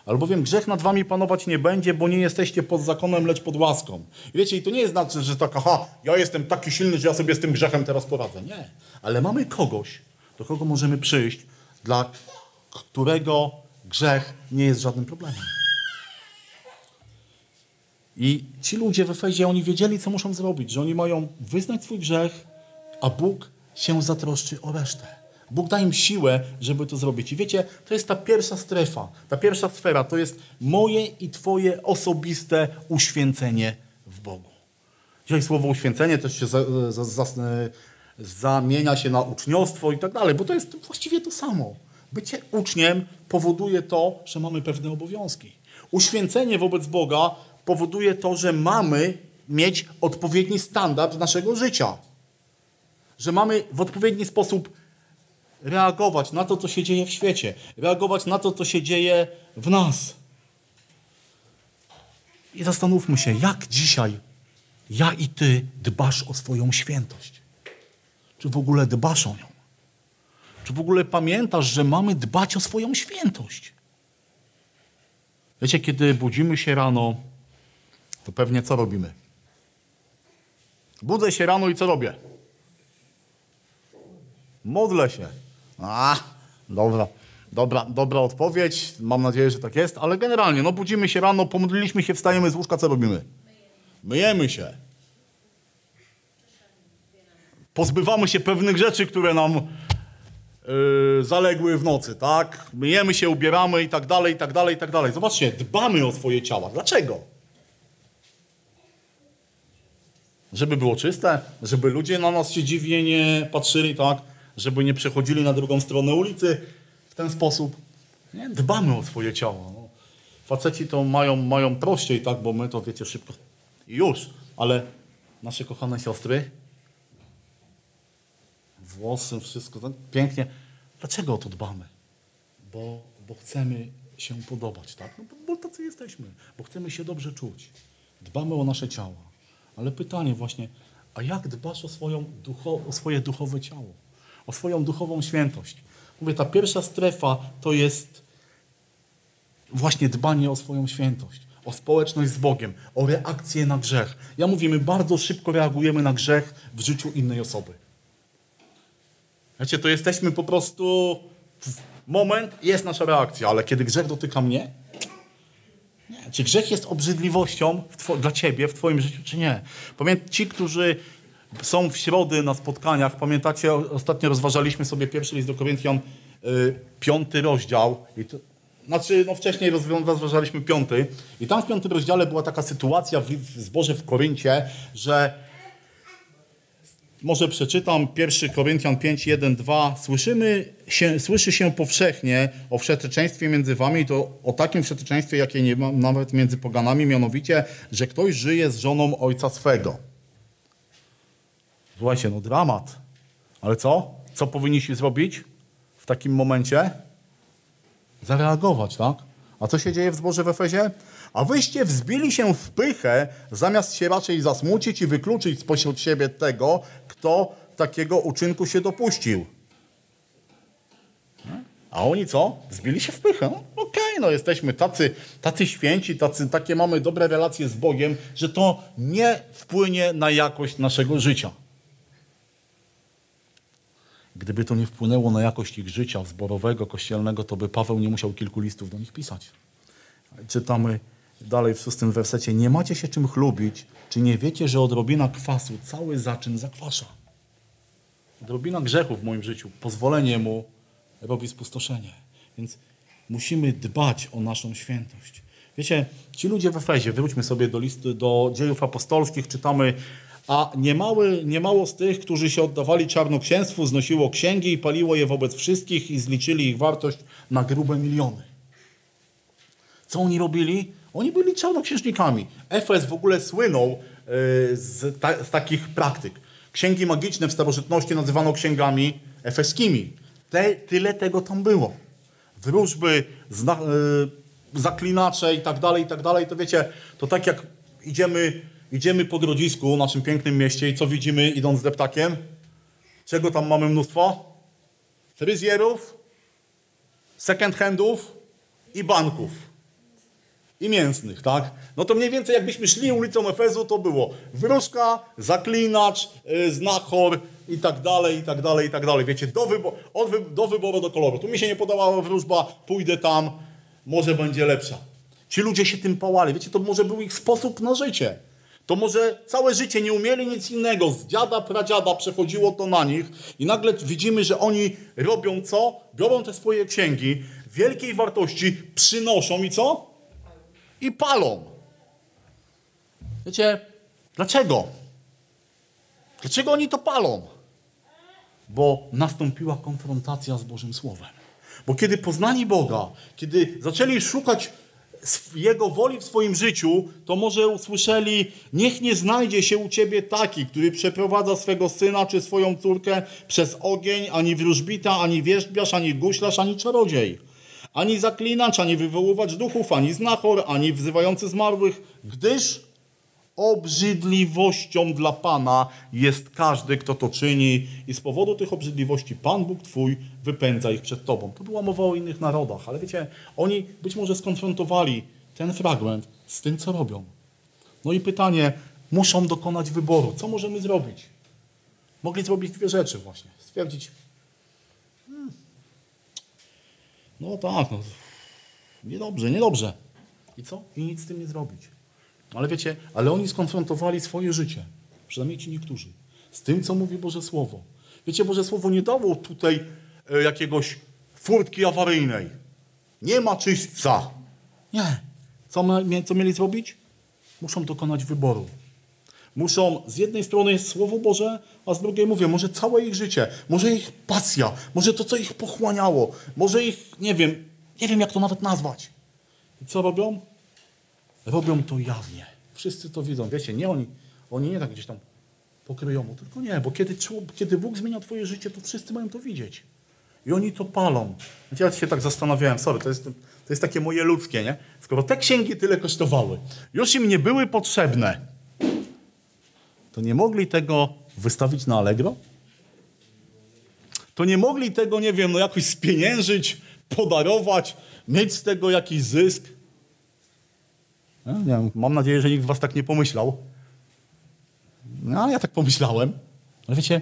Albowiem grzech nad wami panować nie będzie, bo nie jesteście pod zakonem, lecz pod łaską. I wiecie, i to nie jest znaczy, że tak, aha, ja jestem taki silny, że ja sobie z tym grzechem teraz poradzę. Nie. Ale mamy kogoś, do kogo możemy przyjść, dla którego grzech nie jest żadnym problemem. I ci ludzie w Efezie, oni wiedzieli, co muszą zrobić, że oni mają wyznać swój grzech, a Bóg się zatroszczy o resztę. Bóg da im siłę, żeby to zrobić. I wiecie, to jest ta pierwsza strefa, ta pierwsza sfera, to jest moje i Twoje osobiste uświęcenie w Bogu. Dzisiaj słowo uświęcenie też się za, za, za, zamienia się na uczniostwo i tak dalej, bo to jest właściwie to samo. Bycie uczniem powoduje to, że mamy pewne obowiązki. Uświęcenie wobec Boga powoduje to, że mamy mieć odpowiedni standard naszego życia. Że mamy w odpowiedni sposób reagować na to, co się dzieje w świecie, reagować na to, co się dzieje w nas. I zastanówmy się, jak dzisiaj ja i ty dbasz o swoją świętość. Czy w ogóle dbasz o nią? Czy w ogóle pamiętasz, że mamy dbać o swoją świętość? Wiecie, kiedy budzimy się rano, to pewnie co robimy? Budzę się rano i co robię? Modlę się. A, dobra, dobra, dobra odpowiedź. Mam nadzieję, że tak jest, ale generalnie, no budzimy się rano, pomodliliśmy się, wstajemy z łóżka, co robimy? Myjemy się. Pozbywamy się pewnych rzeczy, które nam yy, zaległy w nocy, tak? Myjemy się, ubieramy i tak dalej, i tak dalej, i tak dalej. Zobaczcie, dbamy o swoje ciała. Dlaczego? Żeby było czyste, żeby ludzie na nas się dziwnie nie patrzyli, tak? Żeby nie przechodzili na drugą stronę ulicy w ten sposób. Nie? Dbamy o swoje ciało. No. faceci to mają, mają prościej, tak, bo my to wiecie szybko już, ale nasze kochane siostry, włosy, wszystko tak pięknie. Dlaczego o to dbamy? Bo, bo chcemy się podobać, tak? No, bo, bo tacy jesteśmy, bo chcemy się dobrze czuć. Dbamy o nasze ciała. Ale pytanie właśnie, a jak dbasz o, swoją ducho, o swoje duchowe ciało? O swoją duchową świętość? Mówię, ta pierwsza strefa to jest właśnie dbanie o swoją świętość, o społeczność z Bogiem, o reakcję na grzech. Ja mówię, my bardzo szybko reagujemy na grzech w życiu innej osoby. Wiecie, to jesteśmy po prostu moment, jest nasza reakcja, ale kiedy grzech dotyka mnie, nie. Czy grzech jest obrzydliwością dla ciebie w twoim życiu, czy nie? Pamiętaj, ci, którzy są w środy na spotkaniach, pamiętacie, ostatnio rozważaliśmy sobie pierwszy list do Koryntian, y, piąty rozdział. I to, znaczy, no wcześniej rozważaliśmy piąty. I tam w piątym rozdziale była taka sytuacja w, w zborze w Koryncie, że może przeczytam 1 Koryntian 5, 1, 2. Słyszymy się, słyszy się powszechnie o wszeteczeństwie między wami, to o takim wszeteczeństwie, jakie nie ma nawet między poganami, mianowicie, że ktoś żyje z żoną ojca swego. Słuchajcie, no dramat. Ale co? Co powinniśmy zrobić w takim momencie? Zareagować, tak? A co się dzieje w zborze w Efezie? A wyście wzbili się w pychę, zamiast się raczej zasmucić i wykluczyć spośród siebie tego, kto takiego uczynku się dopuścił. A oni co? Zbili się w pychę. Okej, okay, no jesteśmy tacy, tacy święci, tacy, takie mamy dobre relacje z Bogiem, że to nie wpłynie na jakość naszego życia. Gdyby to nie wpłynęło na jakość ich życia zborowego, kościelnego, to by Paweł nie musiał kilku listów do nich pisać. Czytamy dalej w szóstym wersecie. Nie macie się czym chlubić, czy nie wiecie, że odrobina kwasu cały zaczyn zakwasza? Odrobina grzechu w moim życiu, pozwolenie mu robi spustoszenie. Więc musimy dbać o naszą świętość. Wiecie, ci ludzie w Efezie, wróćmy sobie do listy, do dziejów apostolskich, czytamy, a niemały, niemało z tych, którzy się oddawali czarnoksięstwu, znosiło księgi i paliło je wobec wszystkich i zliczyli ich wartość na grube miliony. Co oni robili? Oni byli czarnoksiężnikami. Efes w ogóle słynął e, z, ta, z takich praktyk. Księgi magiczne w starożytności nazywano księgami efeskimi. Te, tyle tego tam było. Wróżby, zna, y, zaklinacze i tak dalej, i tak dalej. To wiecie, to tak jak idziemy, idziemy po grodzisku, naszym pięknym mieście i co widzimy idąc z deptakiem? Czego tam mamy mnóstwo? Fryzjerów, second handów i banków i mięsnych, tak? No to mniej więcej jakbyśmy szli ulicą Efezu, to było wróżka, zaklinacz, yy, znachor i tak dalej, i tak dalej, i tak dalej. Wiecie, do, wybo wy do wyboru do koloru. Tu mi się nie podobała wróżba, pójdę tam, może będzie lepsza. Ci ludzie się tym pałali. Wiecie, to może był ich sposób na życie. To może całe życie nie umieli nic innego. Z dziada, pradziada przechodziło to na nich i nagle widzimy, że oni robią co? Biorą te swoje księgi wielkiej wartości, przynoszą i co? I palą. Wiecie, dlaczego? Dlaczego oni to palą? Bo nastąpiła konfrontacja z Bożym Słowem. Bo kiedy poznali Boga, kiedy zaczęli szukać Jego woli w swoim życiu, to może usłyszeli, niech nie znajdzie się u Ciebie taki, który przeprowadza swego syna czy swoją córkę przez ogień, ani wróżbita, ani wierzbiarz, ani guślarz, ani czarodziej ani zaklinacz, ani wywoływać duchów, ani znachor, ani wzywający zmarłych, gdyż obrzydliwością dla Pana jest każdy, kto to czyni i z powodu tych obrzydliwości Pan Bóg Twój wypędza ich przed Tobą. To była mowa o innych narodach, ale wiecie, oni być może skonfrontowali ten fragment z tym, co robią. No i pytanie, muszą dokonać wyboru. Co możemy zrobić? Mogli zrobić dwie rzeczy właśnie. Stwierdzić, No tak, no. Niedobrze, niedobrze. I co? I nic z tym nie zrobić. Ale wiecie, ale oni skonfrontowali swoje życie, przynajmniej ci niektórzy, z tym, co mówi Boże Słowo. Wiecie, Boże Słowo nie dało tutaj e, jakiegoś furtki awaryjnej. Nie ma czyśćca. Nie. Co, co mieli zrobić? Muszą dokonać wyboru. Muszą, z jednej strony jest Słowo Boże, a z drugiej mówię, może całe ich życie, może ich pasja, może to, co ich pochłaniało, może ich, nie wiem, nie wiem jak to nawet nazwać. I co robią? Robią to jawnie. Wszyscy to widzą. Wiecie, nie oni, oni nie tak gdzieś tam pokryją, tylko nie, bo kiedy, kiedy Bóg zmienia twoje życie, to wszyscy mają to widzieć. I oni to palą. Ja się tak zastanawiałem, sorry, to jest, to jest takie moje ludzkie, nie? Skoro te księgi tyle kosztowały, już im nie były potrzebne, to nie mogli tego wystawić na Allegro? To nie mogli tego, nie wiem, no jakoś spieniężyć, podarować, mieć z tego jakiś zysk? Ja, nie wiem, mam nadzieję, że nikt was tak nie pomyślał. No, ale ja tak pomyślałem. Ale wiecie,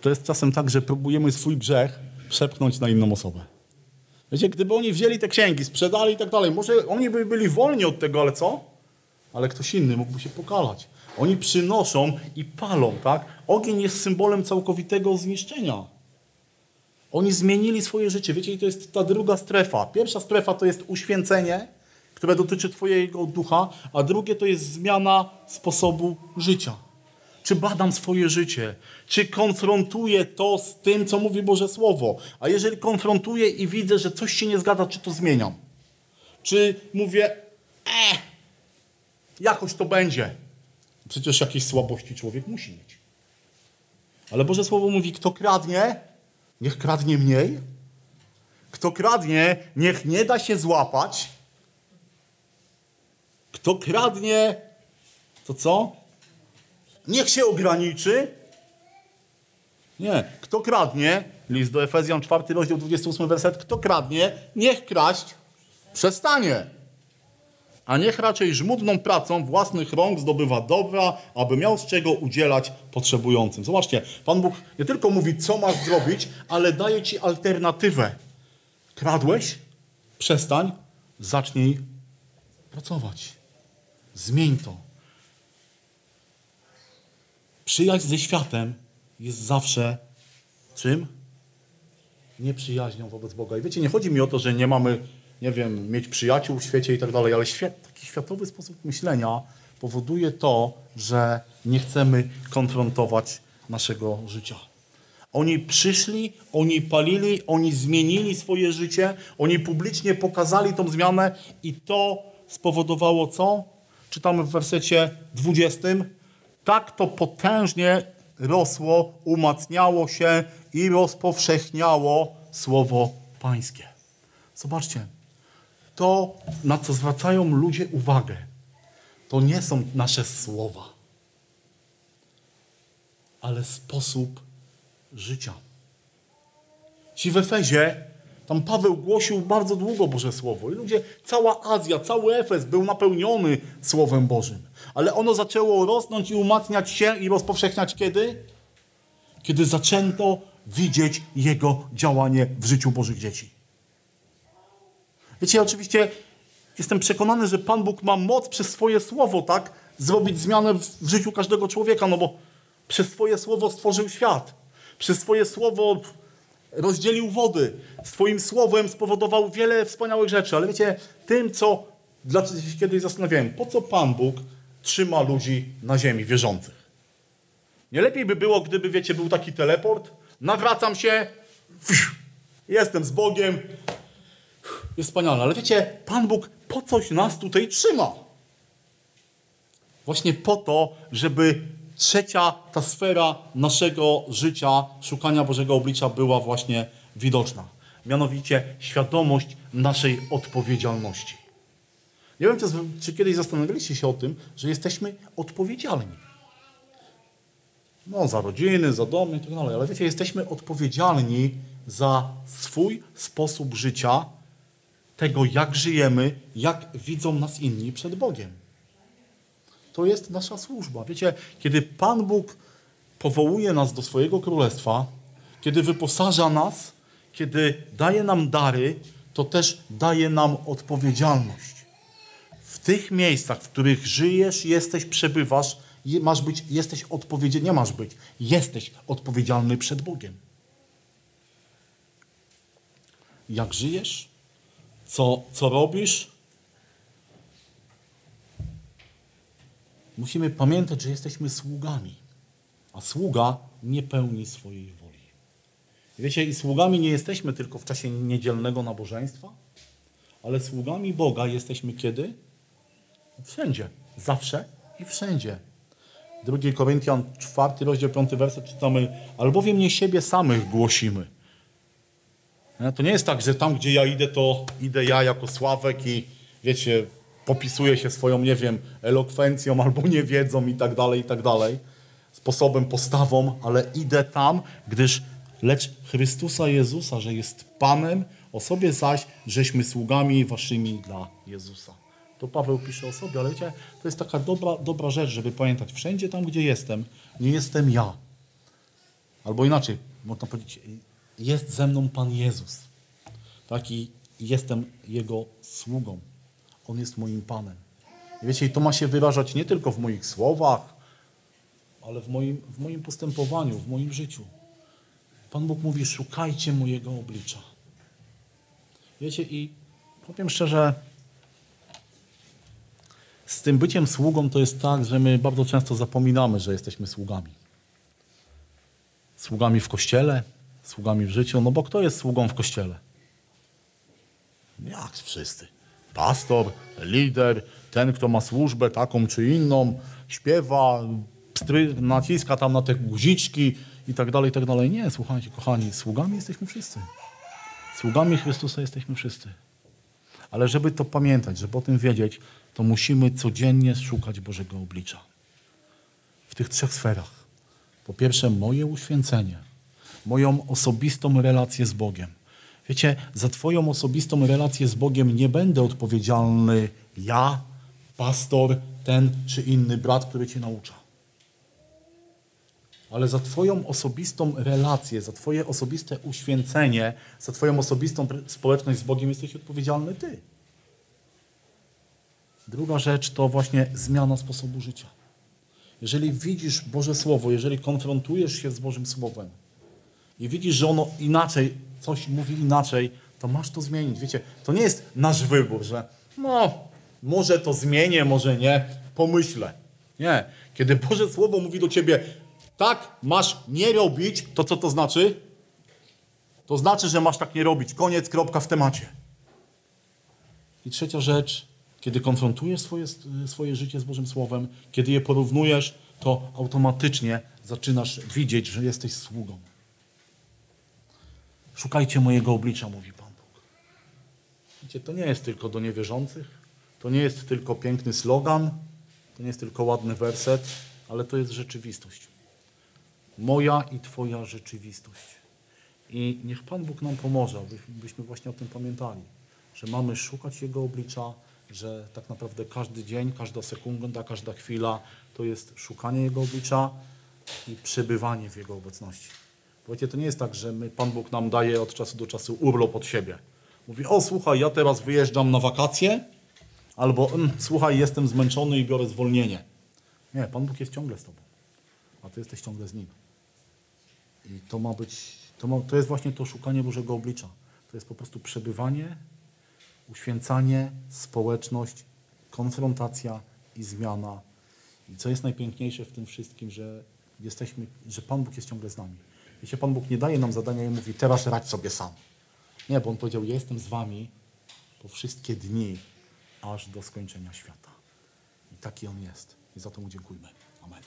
to jest czasem tak, że próbujemy swój grzech przepchnąć na inną osobę. Wiecie, gdyby oni wzięli te księgi, sprzedali i tak dalej, może oni by byli wolni od tego, ale co? Ale ktoś inny mógłby się pokalać. Oni przynoszą i palą, tak? Ogień jest symbolem całkowitego zniszczenia. Oni zmienili swoje życie. Wiecie, i to jest ta druga strefa. Pierwsza strefa to jest uświęcenie, które dotyczy Twojego ducha, a drugie to jest zmiana sposobu życia. Czy badam swoje życie? Czy konfrontuję to z tym, co mówi Boże Słowo? A jeżeli konfrontuję i widzę, że coś się nie zgadza, czy to zmieniam? Czy mówię, e, jakoś to będzie? Przecież jakieś słabości człowiek musi mieć. Ale Boże Słowo mówi, kto kradnie, niech kradnie mniej. Kto kradnie, niech nie da się złapać. Kto kradnie, to co? Niech się ograniczy. Nie. Kto kradnie, list do Efezjan 4, rozdział 28, werset, kto kradnie, niech kraść przestanie. A niech raczej żmudną pracą własnych rąk zdobywa dobra, aby miał z czego udzielać potrzebującym. Zobaczcie, Pan Bóg nie tylko mówi, co masz zrobić, ale daje ci alternatywę. Kradłeś? Przestań, zacznij pracować. Zmień to. Przyjaźń ze światem jest zawsze czym? Nieprzyjaźnią wobec Boga. I wiecie, nie chodzi mi o to, że nie mamy, nie wiem, mieć przyjaciół w świecie i tak dalej, ale świat, taki światowy sposób myślenia powoduje to, że nie chcemy konfrontować naszego życia. Oni przyszli, oni palili, oni zmienili swoje życie, oni publicznie pokazali tą zmianę i to spowodowało co? Czytamy w wersecie 20 tak to potężnie rosło, umacniało się i rozpowszechniało słowo Pańskie. Zobaczcie, to, na co zwracają ludzie uwagę, to nie są nasze słowa, ale sposób życia. Ci w Efezie, tam Paweł głosił bardzo długo Boże Słowo i ludzie, cała Azja, cały Efes był napełniony Słowem Bożym. Ale ono zaczęło rosnąć i umacniać się i rozpowszechniać kiedy? Kiedy zaczęto widzieć Jego działanie w życiu Bożych dzieci. Wiecie, oczywiście jestem przekonany, że Pan Bóg ma moc przez swoje słowo, tak? Zrobić zmianę w życiu każdego człowieka, no bo przez swoje słowo stworzył świat. Przez swoje słowo rozdzielił wody. Swoim słowem spowodował wiele wspaniałych rzeczy. Ale wiecie, tym, co... Dlaczego się kiedyś zastanawiałem, po co Pan Bóg trzyma ludzi na ziemi, wierzących. Nie lepiej by było, gdyby, wiecie, był taki teleport, nawracam się, jestem z Bogiem, jest wspaniale. Ale wiecie, Pan Bóg po coś nas tutaj trzyma. Właśnie po to, żeby trzecia ta sfera naszego życia, szukania Bożego oblicza była właśnie widoczna. Mianowicie świadomość naszej odpowiedzialności. Nie wiem, czy, kiedyś zastanawialiście się o tym, że jesteśmy odpowiedzialni. No, za rodziny, za domy i tak dalej, ale wiecie, jesteśmy odpowiedzialni za swój sposób życia, tego jak żyjemy, jak widzą nas inni przed Bogiem. To jest nasza służba. Wiecie, kiedy Pan Bóg powołuje nas do swojego królestwa, kiedy wyposaża nas, kiedy daje nam dary, to też daje nam odpowiedzialność tych miejscach, w których żyjesz, jesteś, przebywasz, masz być, jesteś odpowiedzialny, nie masz być, jesteś odpowiedzialny przed Bogiem. Jak żyjesz? Co, co robisz? Musimy pamiętać, że jesteśmy sługami, a sługa nie pełni swojej woli. Wiecie, i sługami nie jesteśmy tylko w czasie niedzielnego nabożeństwa, Ale sługami Boga jesteśmy kiedy? Wszędzie. Zawsze i wszędzie. 2 Koryntian 4, rozdział 5 werset czytamy albowiem nie siebie samych głosimy. Nie? To nie jest tak, że tam, gdzie ja idę, to idę ja jako Sławek i wiecie, popisuję się swoją, nie wiem, elokwencją albo *laughs* niewiedzą i tak dalej, i tak dalej, sposobem, postawą, ale idę tam, gdyż lecz Chrystusa Jezusa, że jest Panem, o sobie zaś, żeśmy sługami waszymi dla Jezusa. To Paweł pisze o sobie, ale wiecie, to jest taka dobra, dobra rzecz, żeby pamiętać, wszędzie tam, gdzie jestem, nie jestem ja. Albo inaczej, można powiedzieć, jest ze mną Pan Jezus. Tak i jestem Jego sługą. On jest moim Panem. Wiecie, i to ma się wyrażać nie tylko w moich słowach, ale w moim, w moim postępowaniu, w moim życiu. Pan Bóg mówi, szukajcie mojego oblicza. Wiecie, i powiem szczerze, z tym byciem sługą to jest tak, że my bardzo często zapominamy, że jesteśmy sługami. Sługami w kościele, sługami w życiu. No bo kto jest sługą w kościele? Jak wszyscy. Pastor, lider, ten, kto ma służbę taką czy inną, śpiewa, pstry, naciska tam na te guziczki i tak dalej, i tak dalej. Nie, słuchajcie, kochani, sługami jesteśmy wszyscy. Sługami Chrystusa jesteśmy wszyscy. Ale żeby to pamiętać, żeby o tym wiedzieć, to musimy codziennie szukać Bożego oblicza. W tych trzech sferach. Po pierwsze, moje uświęcenie, moją osobistą relację z Bogiem. Wiecie, za Twoją osobistą relację z Bogiem nie będę odpowiedzialny ja, pastor, ten czy inny brat, który Cię naucza. Ale za Twoją osobistą relację, za Twoje osobiste uświęcenie, za Twoją osobistą społeczność z Bogiem jesteś odpowiedzialny Ty. Druga rzecz to właśnie zmiana sposobu życia. Jeżeli widzisz Boże Słowo, jeżeli konfrontujesz się z Bożym Słowem i widzisz, że ono inaczej, coś mówi inaczej, to masz to zmienić. Wiecie, to nie jest nasz wybór, że no, może to zmienię, może nie, pomyślę. Nie. Kiedy Boże Słowo mówi do ciebie, tak masz nie robić, to co to znaczy? To znaczy, że masz tak nie robić. Koniec, kropka w temacie. I trzecia rzecz, kiedy konfrontujesz swoje, swoje życie z Bożym Słowem, kiedy je porównujesz, to automatycznie zaczynasz widzieć, że jesteś sługą. Szukajcie mojego oblicza, mówi Pan Bóg. Wiecie, to nie jest tylko do niewierzących, to nie jest tylko piękny slogan, to nie jest tylko ładny werset, ale to jest rzeczywistość. Moja i Twoja rzeczywistość. I niech Pan Bóg nam pomoże, abyśmy właśnie o tym pamiętali, że mamy szukać Jego oblicza, że tak naprawdę każdy dzień, każda sekunda, każda chwila to jest szukanie Jego oblicza i przebywanie w Jego obecności. Wiecie, to nie jest tak, że my, Pan Bóg nam daje od czasu do czasu urlop od siebie. Mówi, o słuchaj, ja teraz wyjeżdżam na wakacje, albo mm, słuchaj, jestem zmęczony i biorę zwolnienie. Nie, Pan Bóg jest ciągle z Tobą, a Ty jesteś ciągle z Nim. I to ma być, to, ma, to jest właśnie to szukanie Bożego oblicza. To jest po prostu przebywanie uświęcanie, społeczność, konfrontacja i zmiana. I co jest najpiękniejsze w tym wszystkim, że jesteśmy, że Pan Bóg jest ciągle z nami. Wiecie, Pan Bóg nie daje nam zadania i mówi, teraz radź sobie sam. Nie, bo On powiedział, ja jestem z wami po wszystkie dni, aż do skończenia świata. I taki On jest. I za to Mu dziękujmy. Amen.